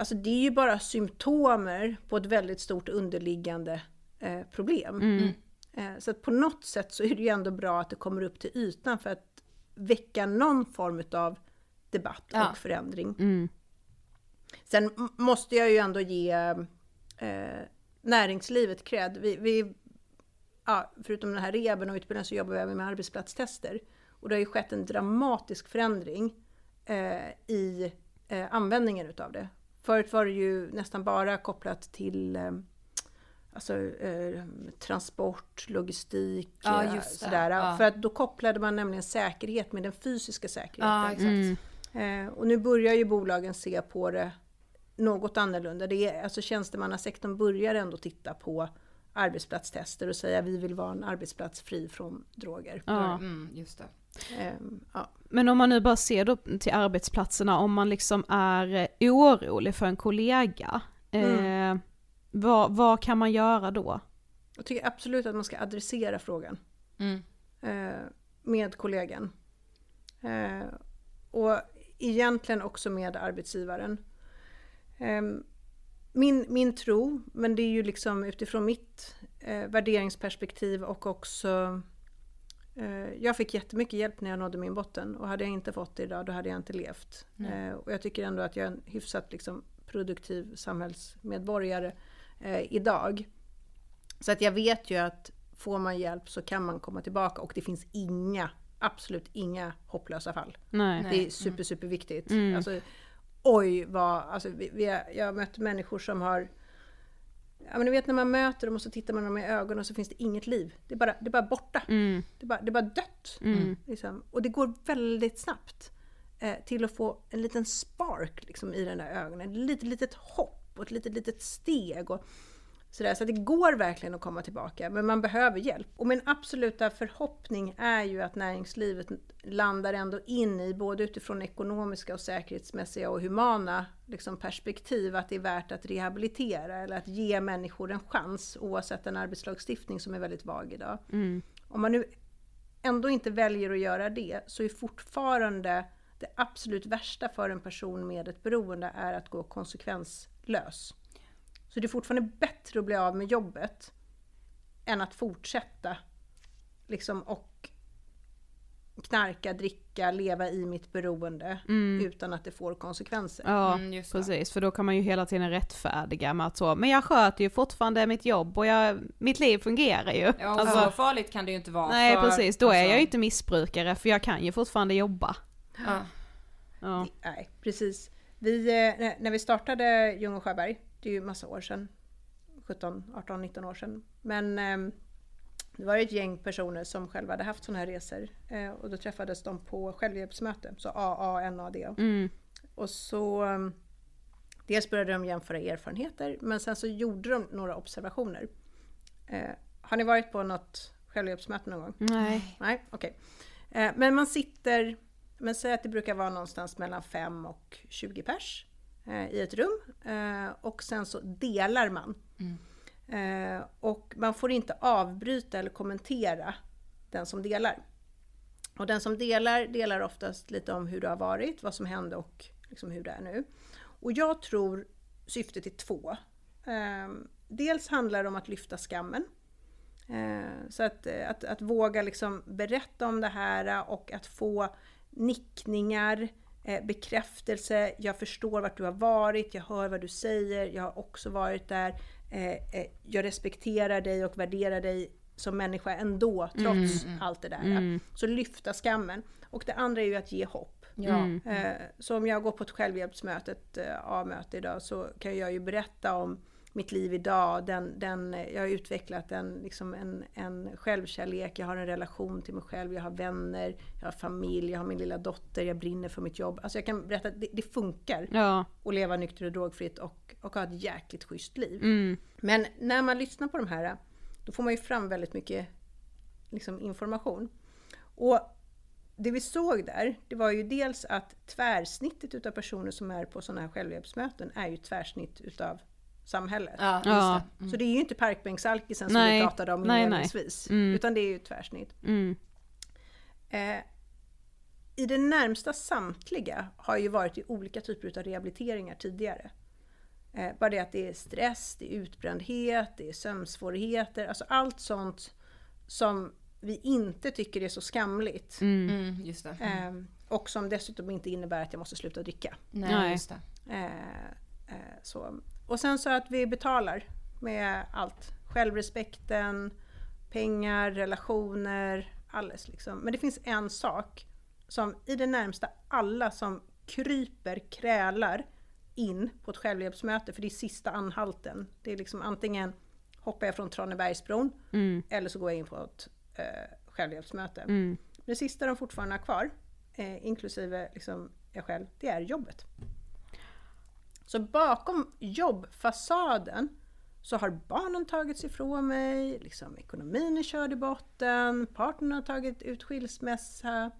Alltså det är ju bara symptomer på ett väldigt stort underliggande eh, problem. Mm. Eh, så att på något sätt så är det ju ändå bra att det kommer upp till ytan för att väcka någon form av debatt Ja. och förändring. Mm. Sen måste jag ju ändå ge eh, näringslivet cred. Vi, vi, ja, förutom den här rehaben och utbildningen så jobbar vi även med arbetsplatstester. Och det har ju skett en dramatisk förändring eh, i eh, användningen utav det. Förut var det ju nästan bara kopplat till eh, alltså, eh, transport, logistik, Ja, eh, just det. sådär. Ja. För att då kopplade man nämligen säkerhet med den fysiska säkerheten. Ja, exakt. Eh, och nu börjar ju bolagen se på det något annorlunda. Det är, alltså tjänstemannasektorn börjar ändå titta på arbetsplatstester och säga vi vill vara en arbetsplats fri från droger. Ja. Mm, just det. Ehm, ja. Men om man nu bara ser då till arbetsplatserna, om man liksom är eh, orolig för en kollega, eh, vad, vad kan man göra då? Jag tycker absolut att man ska adressera frågan Mm. eh, med kollegan. Eh, och egentligen också med arbetsgivaren. Ehm, min, min tro, men det är ju liksom utifrån mitt eh, värderingsperspektiv och också eh, jag fick jättemycket hjälp när jag nådde min botten och hade jag inte fått det idag då hade jag inte levt. Eh, och jag tycker ändå att jag är en hyfsat liksom, produktiv samhällsmedborgare eh, idag. Så att jag vet ju att får man hjälp så kan man komma tillbaka och det finns inga, absolut inga hopplösa fall. Nej. Det är super, super viktigt. Mm. Alltså, oj vad, alltså vi, vi, har- jag har mött människor som har Ja men du vet när man möter dem och så tittar man dem i ögonen och så finns det inget liv. Det är bara, det är bara borta. Mm. Det, är bara, det är bara dött. Liksom. Och det går väldigt snabbt. Eh, till att få en liten spark liksom, i den där ögonen. Ett litet, litet hopp och ett litet, litet steg. Och sådär. Så det går verkligen att komma tillbaka. Men man behöver hjälp. Och min absoluta förhoppning är ju att näringslivet landar ändå in i, både utifrån ekonomiska och säkerhetsmässiga och humana liksom, perspektiv, att det är värt att rehabilitera eller att ge människor en chans oavsett en arbetslagstiftning som är väldigt vag idag. Om man nu ändå inte väljer att göra det så är fortfarande det absolut värsta för en person med ett beroende är att gå konsekvenslös. Så det är fortfarande bättre att bli av med jobbet än att fortsätta liksom och knarka, dricka, leva i mitt beroende utan att det får konsekvenser. Ja, Mm, precis. För då kan man ju hela tiden rättfärdiga med att så, men jag sköter ju fortfarande mitt jobb och jag, mitt liv fungerar ju. Ja, och Alltså, så farligt kan det ju inte vara. nej för, precis, då är alltså, jag ju inte missbrukare för jag kan ju fortfarande jobba. Ja. Ja. Nej, precis. Vi, eh, när- när vi startade Ljung och Sjöberg, det är ju massa år sedan, 17, 18, 19 år sedan. Men eh, det var ett gäng personer som själva hade haft sådana här resor. Eh, och då träffades de på självhjälpsmöte, så AA, NAD. Mm. Och så eh, dels började de jämföra erfarenheter, men sen så gjorde de några observationer. Eh, har ni varit på något självhjälpsmöte någon gång? Nej. Nej, okej. Eh, Men man sitter, men säg att det brukar vara någonstans mellan 5 och 20 pers i ett rum. Eh, och sen så delar man. Eh, och man får inte avbryta eller kommentera den som delar. Och den som delar, delar oftast lite om hur det har varit, vad som hände och liksom hur det är nu. Och jag tror syftet är två. Eh, dels handlar det om att lyfta skammen. Eh, Så att, eh, att, att våga liksom berätta om det här och att få nickningar, eh, bekräftelse, jag förstår vart du har varit, jag hör vad du säger, jag har också varit där, eh, eh, jag respekterar dig och värderar dig som människa ändå, trots allt det där. Så lyfta skammen. Och det andra är ju att ge hopp. Ja. Eh, Så om jag går på ett självhjälpsmöte, ett eh, A-möte idag, så kan jag ju berätta om mitt liv idag. Den, den, jag har utvecklat en, liksom en, en självkärlek, jag har en relation till mig själv, jag har vänner, jag har familj, jag har min lilla dotter, jag brinner för mitt jobb. Alltså jag kan berätta att det, det funkar Ja. att leva nykter och drogfritt och, och ha ett jäkligt schysst liv. Mm. Men när man lyssnar på de här, då får man ju fram väldigt mycket liksom, information. Och det vi såg där, det var ju dels att tvärsnittet utav personer som är på sådana här självhjälpsmöten är ju tvärsnitt utav samhället. Ja, Ja. det. Så det är ju inte parkbänksalkisen som Nej. vi pratade om inledningsvis, Mm. utan det är ju ett tvärsnitt. Mm. Eh, I det närmsta samtliga har ju varit i olika typer av rehabiliteringar tidigare. Eh, bara det att det är stress, det är utbrändhet, det är sömnsvårigheter, alltså allt sånt som vi inte tycker är så skamligt. Mm, just det. Eh, och som dessutom inte innebär att jag måste sluta dricka. Nej, Nej. just det. Eh, eh, så. Och sen så att vi betalar med allt. Självrespekten, pengar, relationer, alles liksom. Men det finns en sak som i det närmsta alla som kryper, krälar in på ett självhjälpsmöte, för det är sista anhalten. Det är liksom antingen hoppar jag från Tranebergsbron eller så går jag in på ett eh, självhjälpsmöte. Men det sista de fortfarande har kvar, eh, inklusive liksom jag själv, det är jobbet. Så bakom jobbfasaden så har barnen tagits ifrån mig, liksom ekonomin är körd i botten, partnern har tagit ut skilsmässa.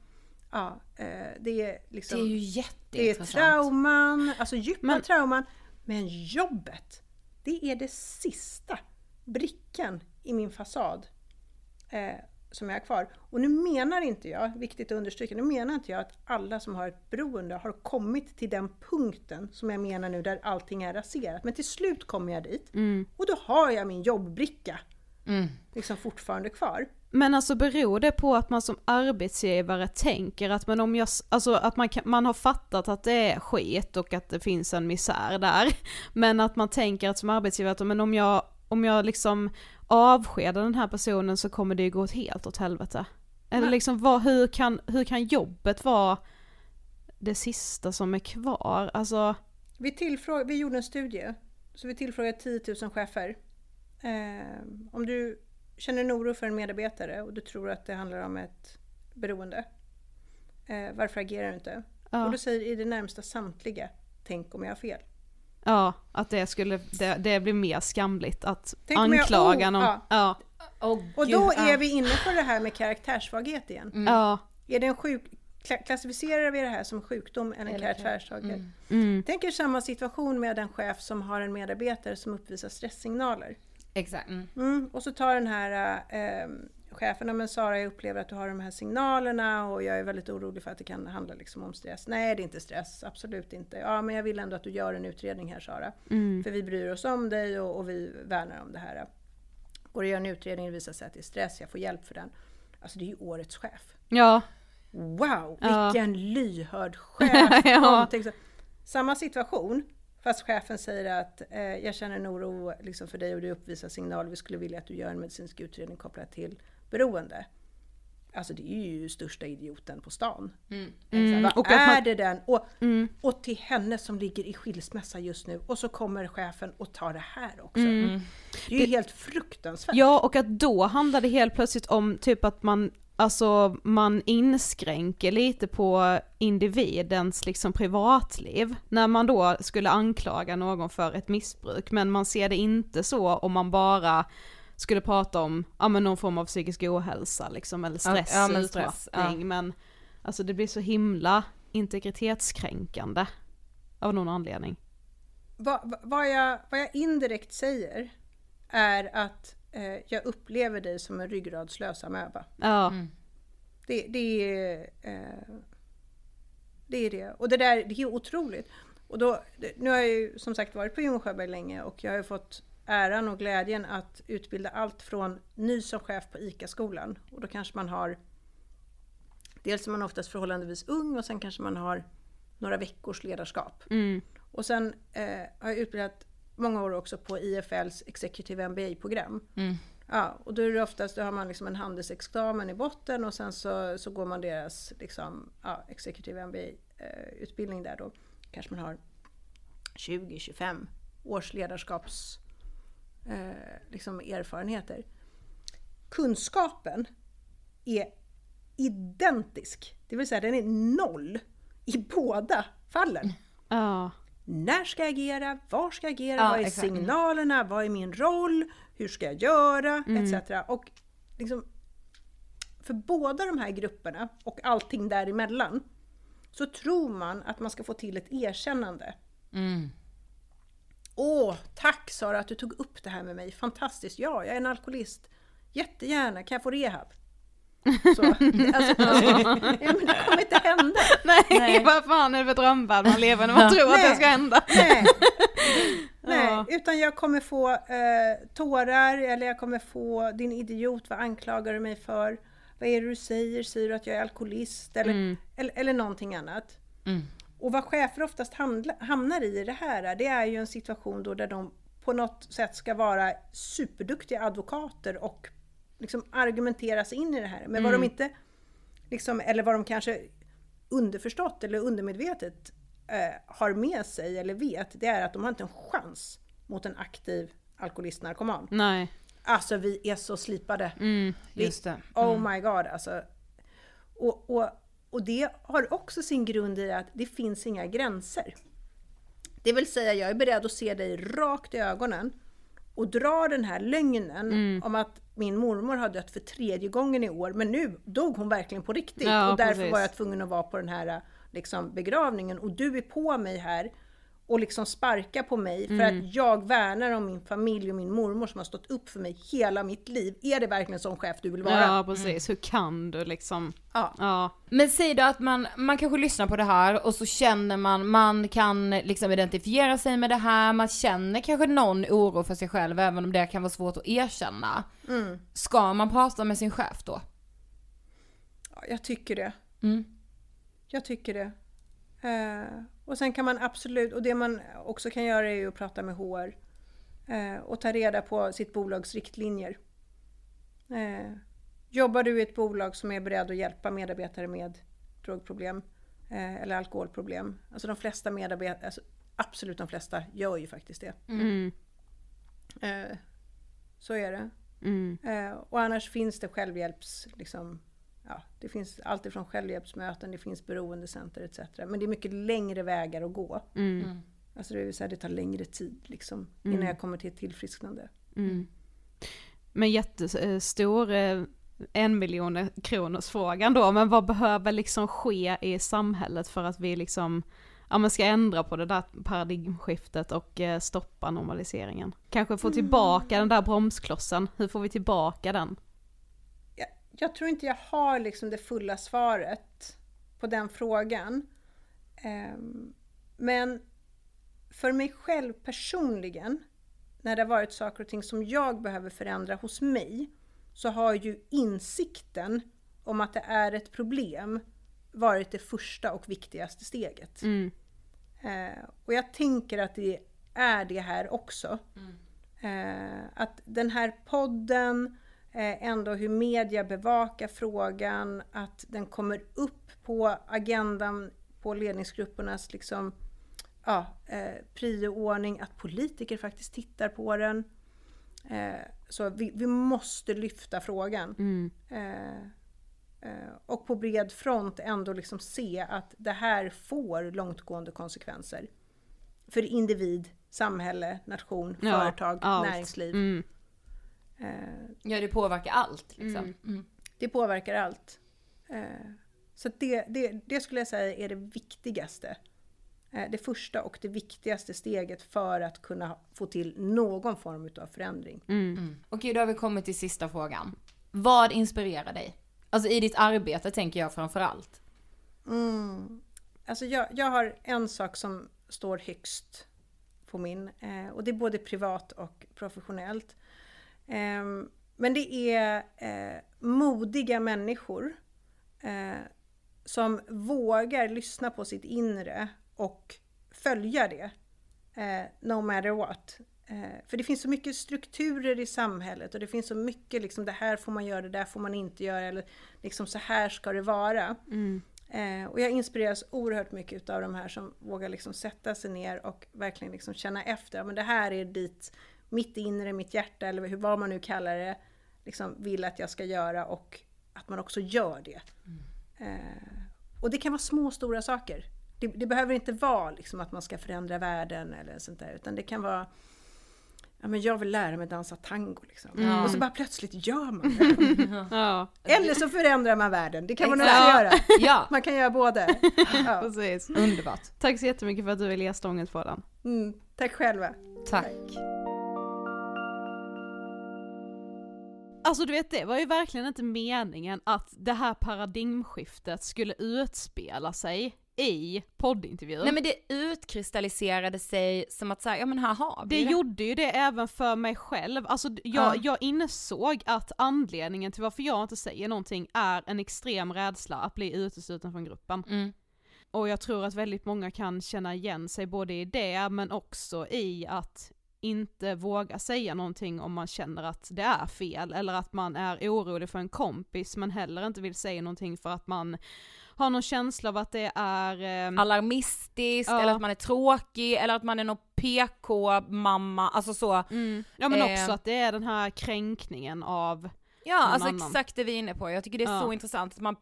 Ja, eh, det är liksom... Det är ju Det är jätteintressant. trauman, alltså djupa Men- trauman. Men jobbet, det är det sista brickan i min fasad eh, som jag har kvar. Och nu menar inte jag, viktigt att understryka, nu menar inte jag att alla som har ett beroende har kommit till den punkten som jag menar nu där allting är raserat. Men till slut kommer jag dit och då har jag min jobbbricka liksom fortfarande kvar. Men alltså beror det på att man som arbetsgivare tänker att, men om jag, alltså att man, kan, man har fattat att det är skit och att det finns en misär där, men att man tänker att som arbetsgivare att men om jag, om jag liksom avskedar den här personen så kommer det ju gå helt åt helvete. Eller Nej. liksom vad, hur, kan, hur kan jobbet vara det sista som är kvar? Alltså, Vi, tillfråg, vi gjorde en studie, så vi tillfrågade 10 000 chefer. Eh, om du känner en oro för en medarbetare och du tror att det handlar om ett beroende, eh, varför agerar du inte? Ja. Och då säger i det närmsta samtliga, tänk om jag har fel. Ja, att det skulle, det, det blir mer skamligt att Tänk om jag- anklaga oh, någon. ja. Ja. Åh, Och gud, då ja. är vi inne på det här med karaktärssvaghet igen. Ja. Är det en sjuk, kla- klassificerar vi det här som sjukdom eller, Eller karaktärssvaghet? Mm. Tänk er samma situation med en chef som har en medarbetare som uppvisar stresssignaler. Exakt. Mm. Mm, och så tar den här eh, chefen, "Ja, men Sara jag upplever att du har de här signalerna och jag är väldigt orolig för att det kan handla liksom om stress. Nej det är inte stress, absolut inte. Ja men jag vill ändå att du gör en utredning här Sara. För vi bryr oss om dig och, och vi värnar om det här. Går det att göra en utredning och det visar sig att det är stress, jag får hjälp för den. Alltså det är ju årets chef. ja. Wow, Ja. vilken lyhörd chef! Ja. Samma situation, fast chefen säger att eh, jag känner en oro liksom, för dig och du uppvisar signaler, vi skulle vilja att du gör en medicinsk utredning kopplat till beroende. Alltså det är ju största idioten på stan. Mm, Vad och är man- det den? Och, och till henne som ligger i skilsmässa just nu och så kommer chefen och tar det här också. Det är ju helt fruktansvärt. Ja, och att då handlar det helt plötsligt om typ att man, alltså man inskränker lite på individens liksom privatliv. När man då skulle anklaga någon för ett missbruk, men man ser det inte så om man bara skulle prata om, ja men någon form av psykisk ohälsa liksom, eller stress, Ja, ja, men stress, ja. men alltså det blir så himla integritetskränkande av någon anledning. vad, vad- vad, jag, vad jag indirekt säger är att eh, jag upplever dig som en ryggradslös amöba. Ja, Det, det, är, eh, det är det. Och det där det är otroligt. Och då, nu har jag ju som sagt varit på Jon Sjöberg länge och jag har ju fått äran och glädjen att utbilda allt från ny som chef på ICA-skolan. Och då kanske man har Dels är man oftast förhållandevis ung och sen kanske man har några veckors ledarskap. Och sen eh, har jag utbildat många år också på IFLs Executive MBA-program. Ja, och då är det oftast, då har man liksom en handelsexamen i botten och sen så, så går man deras liksom, ja, Executive MBA-utbildning där då. Kanske man har 20-25 års ledarskaps eh, liksom erfarenheter. Kunskapen är identisk, det vill säga den är noll i båda fallen. ja, När ska jag agera? Var ska jag agera? Ja, vad är exakt. signalerna? Vad är min roll? Hur ska jag göra? Etc. Och liksom, för båda de här grupperna och allting däremellan så tror man att man ska få till ett erkännande. Åh, tack Sara att du tog upp det här med mig. Fantastiskt. Ja, jag är en alkoholist. Jättegärna. Kan jag få rehab? Så, alltså, alltså, ja, men det kommer inte hända. nej, vad fan är det för drömvärld man lever när man tror att det Nej. ska hända? Nej. Nej, Ja. utan jag kommer få eh, tårar eller jag kommer få din idiot, vad anklagar du mig för? Vad är det du säger? Säger du att jag är alkoholist? Eller, eller, eller någonting annat. Och vad chefer oftast handla, hamnar i det här, det är ju en situation då där de på något sätt ska vara superduktiga advokater och liksom argumentera sig in i det här. Men vad de inte, liksom, eller vad de kanske underförstått eller undermedvetet eh, har med sig eller vet, det är att de har inte en chans mot en aktiv alkoholist-narkoman. Nej. Alltså vi är så slipade. Mm, just det. Oh my god alltså. Och, och, och det har också sin grund i att det finns inga gränser. Det vill säga, jag är beredd att se dig rakt i ögonen och dra den här lögnen om att min mormor har dött för tredje gången i år, men nu dog hon verkligen på riktigt. Ja, och därför precis. var jag tvungen att vara på den här liksom, begravningen. Och du är på mig här och liksom sparkar på mig för Mm. att jag värnar om min familj och min mormor som har stått upp för mig hela mitt liv. Är det verkligen sån chef du vill vara? Ja precis, hur kan du liksom? Ja. Ja. Men säg då att man, man kanske lyssnar på det här och så känner man, man kan liksom identifiera sig med det här, man känner kanske någon oro för sig själv även om det kan vara svårt att erkänna. Ska man prata med sin chef då? Ja, jag tycker det. Mm. Jag tycker det. Eh, och sen kan man absolut, och det man också kan göra är ju att prata med HR. Eh, och ta reda på sitt bolags riktlinjer. Eh, jobbar du i ett bolag som är beredd att hjälpa medarbetare med drogproblem eh, eller alkoholproblem? Alltså de flesta medarbetare, alltså absolut de flesta gör ju faktiskt det. Mm. Eh, så är det. Mm. Eh, och annars finns det självhjälps... Liksom, ja, det finns allt ifrån självhjälpsmöten, det finns beroendecenter etc. Men det är mycket längre vägar att gå. Mm. Alltså det, vill säga, det tar längre tid liksom, innan jag kommer till ett tillfrisknande. Mm. Men jättestor eh, en miljon kronors frågan då, men vad behöver liksom ske i samhället för att vi liksom, ja men ska ändra på det där paradigmskiftet och eh, stoppa normaliseringen? Kanske få tillbaka den där bromsklossen, hur får vi tillbaka den? Jag, tror inte jag har liksom det fulla svaret på den frågan. Ehm, men för mig själv personligen, när det har varit saker och ting som jag behöver förändra hos mig, så har ju insikten om att det är ett problem varit det första och viktigaste steget. Mm. Eh, och jag tänker att det är det här också. Eh, att den här podden, ändå hur media bevakar frågan, att den kommer upp på agendan på ledningsgruppernas liksom, ja, eh, prioordning, att politiker faktiskt tittar på den. Eh, så vi, vi måste lyfta frågan. Mm. Eh, eh, och på bred front ändå liksom se att det här får långtgående konsekvenser. För individ, samhälle, nation, Ja, företag, allt. näringsliv. Mm. Eh, Ja det påverkar allt liksom. Mm. det påverkar allt. Eh, så det, det, det skulle jag säga är det viktigaste. Eh, det första och det viktigaste steget för att kunna få till någon form av förändring. Mm. Okej då har vi kommit till sista frågan. Vad inspirerar dig? Alltså i ditt arbete tänker jag framför allt. Mm. Alltså jag, jag har en sak som står högst på min eh, och det är både privat och professionellt. Ehm, men det är eh, modiga människor eh, som vågar lyssna på sitt inre och följa det. Eh, no matter what. För det finns så mycket strukturer i samhället och det finns så mycket liksom det här får man göra, det där får man inte göra eller liksom så här ska det vara. Eh, och jag inspireras oerhört mycket av de här som vågar liksom sätta sig ner och verkligen liksom känna efter. Men det här är dit mitt inre, mitt hjärta eller hur, vad man nu kallar det, liksom vill att jag ska göra och att man också gör det. Eh, och det kan vara små och stora saker. Det, det behöver inte vara liksom att man ska förändra världen eller sånt där, utan det kan vara Ja, men jag vill lära mig dansa tango liksom. Och så bara plötsligt gör man det. Ja, Eller så förändrar man världen. Det kan man också göra. Ja, Man kan göra både. Ja. precis. underbart. Tack så jättemycket för att du ville ge stånget på den. Mm, tack själva. Tack. Alltså du vet det var ju verkligen inte meningen att det här paradigmskiftet skulle utspela sig i poddintervjun. Nej men det utkristalliserade sig som att säga, ja men här har vi det det. gjorde ju det även för mig själv, alltså jag, Ja. jag insåg att anledningen till varför jag inte säger någonting är en extrem rädsla att bli utesluten från gruppen. Mm. Och jag tror att väldigt många kan känna igen sig både i det men också i att inte våga säga någonting om man känner att det är fel eller att man är orolig för en kompis men heller inte vill säga någonting för att man har någon känsla av att det är... Eh, Alarmistiskt, Ja. eller att man är tråkig, eller att man är någon PK-mamma, alltså så. mm, ja men Eh. också att det är den här kränkningen av, Ja, någon alltså annan. exakt det vi är inne på. Jag tycker det är Ja. så intressant att man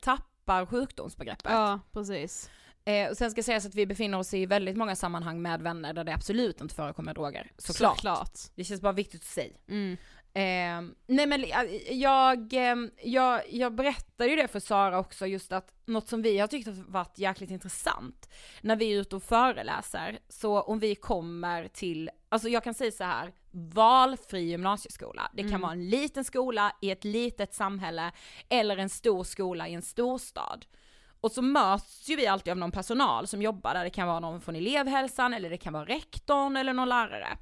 tappar sjukdomsbegreppet. ja precis. Eh, och sen ska sägas att vi befinner oss i väldigt många sammanhang med vänner där det absolut inte förekommer droger. Såklart. Såklart. Det känns bara viktigt att säga. Mm. Eh, nej men eh, jag, eh, jag, jag berättade ju det för Sara också just att något som vi har tyckt har varit jäkligt intressant när vi är ute och föreläser, så om vi kommer till, alltså jag kan säga så här, valfri gymnasieskola. Det kan vara en liten skola i ett litet samhälle eller en stor skola i en storstad. Och så möts ju vi alltid av någon personal som jobbar där, det kan vara någon från elevhälsan eller det kan vara rektorn eller någon lärare.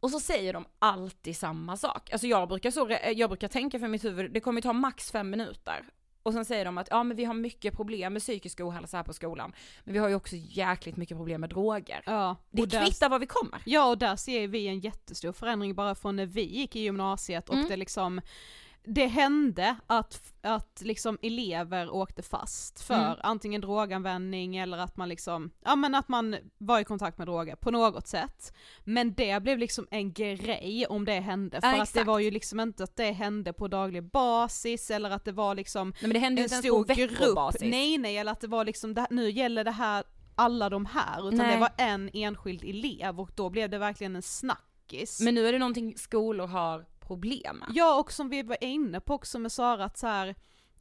Och så säger de alltid samma sak. Alltså jag brukar, så, jag brukar tänka för mitt huvud, det kommer ta max fem minuter. Och sen säger de att ja men vi har mycket problem med psykisk ohälsa här på skolan. Men vi har ju också jäkligt mycket problem med droger. Ja, Det där- kvittar var vi kommer. Ja och där ser vi en jättestor förändring bara från när vi gick i gymnasiet och Mm. det liksom det hände att, att liksom elever åkte fast för Mm. antingen droganvändning eller att man liksom, ja men att man var i kontakt med droger på något sätt. Men det blev liksom en grej om det hände, för Ja, att det var ju liksom inte att det hände på daglig basis eller att det var liksom Nej men det händer ju en inte ens på stor grupp, nej nej eller att det var liksom, det, nu gäller det här alla de här, utan Nej. det var en enskild elev och då blev det verkligen en snackis. Men nu är det någonting skolor har problem. Ja och som vi var inne på också med Sara att så här,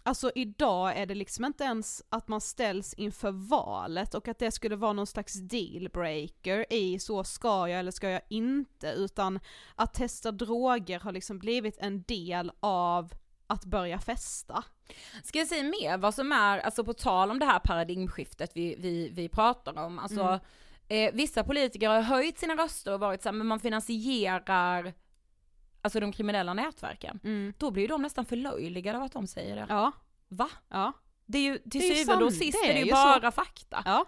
alltså idag är det liksom inte ens att man ställs inför valet och att det skulle vara någon slags dealbreaker i så ska jag eller ska jag inte utan att testa droger har liksom blivit en del av att börja festa. Ska jag säga mer vad som är, alltså på tal om det här paradigmskiftet vi, vi, vi pratar om, alltså Mm. eh, vissa politiker har höjt sina röster och varit så här, men man finansierar alltså de kriminella nätverken. Då blir ju de nästan förlöjligade av att de säger det. Ja, Va? ja, Det är ju till Det är ju syvende och sist det är det ju bara fakta. ja.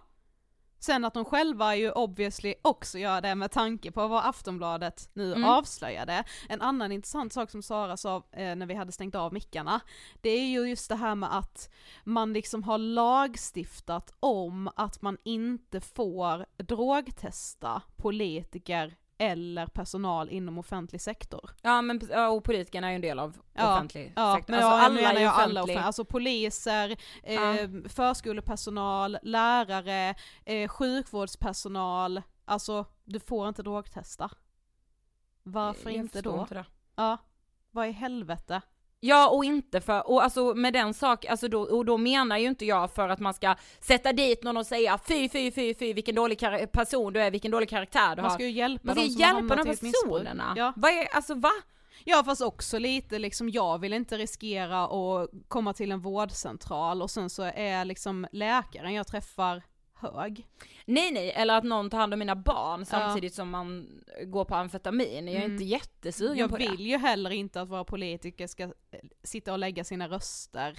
Sen att de själva ju obviously också gör det med tanke på vad Aftonbladet nu Mm. avslöjade. En annan intressant sak som Sara sa eh, när vi hade stängt av mickarna, det är ju just det här med att man liksom har lagstiftat om att man inte får drogtesta politiker eller personal inom offentlig sektor. Ja men ja, och politikerna är ju en del av Ja, offentlig Ja, sektor. men Alltså, jag alla menar jag alla offentlig. alltså poliser, eh, Ja. förskolepersonal, lärare, eh, sjukvårdspersonal, alltså du får inte drogtesta. Varför Jag inte då? Inte. Ja, vad i helvete? Ja och inte för, och alltså med den sak, alltså då, och då menar ju inte jag för att man ska sätta dit någon och säga fy fy fy fy vilken dålig kar- person du är, vilken dålig karaktär du Man har. ska ju hjälpa man ska de som hjälpa de personerna. Ja. Vad är, alltså va? ja fast också lite liksom, jag vill inte riskera att komma till en vårdcentral och sen så är liksom läkaren jag träffar hög. Nej nej, eller att någon tar hand om mina barn samtidigt som man går på amfetamin. Jag är Mm. inte jättesugen Jag på vill det. ju heller inte att våra politiker ska eh, sitta och lägga sina röster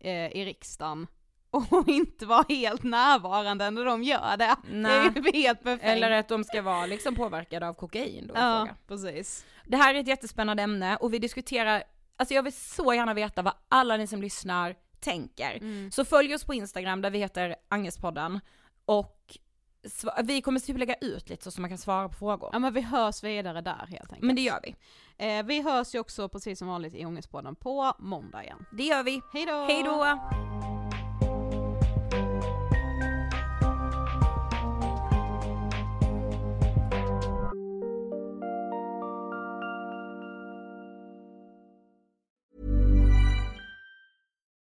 eh, i riksdagen och inte vara helt närvarande när de gör det. Det är ju helt perfekt. Eller att de ska vara liksom påverkade av kokain då. Ja, fråga. precis. Det här är ett jättespännande ämne och vi diskuterar, alltså jag vill så gärna veta vad alla ni som lyssnar tänker. Mm. Så följ oss på Instagram där vi heter Angespodden och vi kommer typ lägga ut lite så som man kan svara på frågor. Ja men vi hörs vidare där helt enkelt. Men det gör vi. Eh, vi hörs ju också precis som vanligt i Ångestpodden på måndag igen. Det gör vi. Hej då!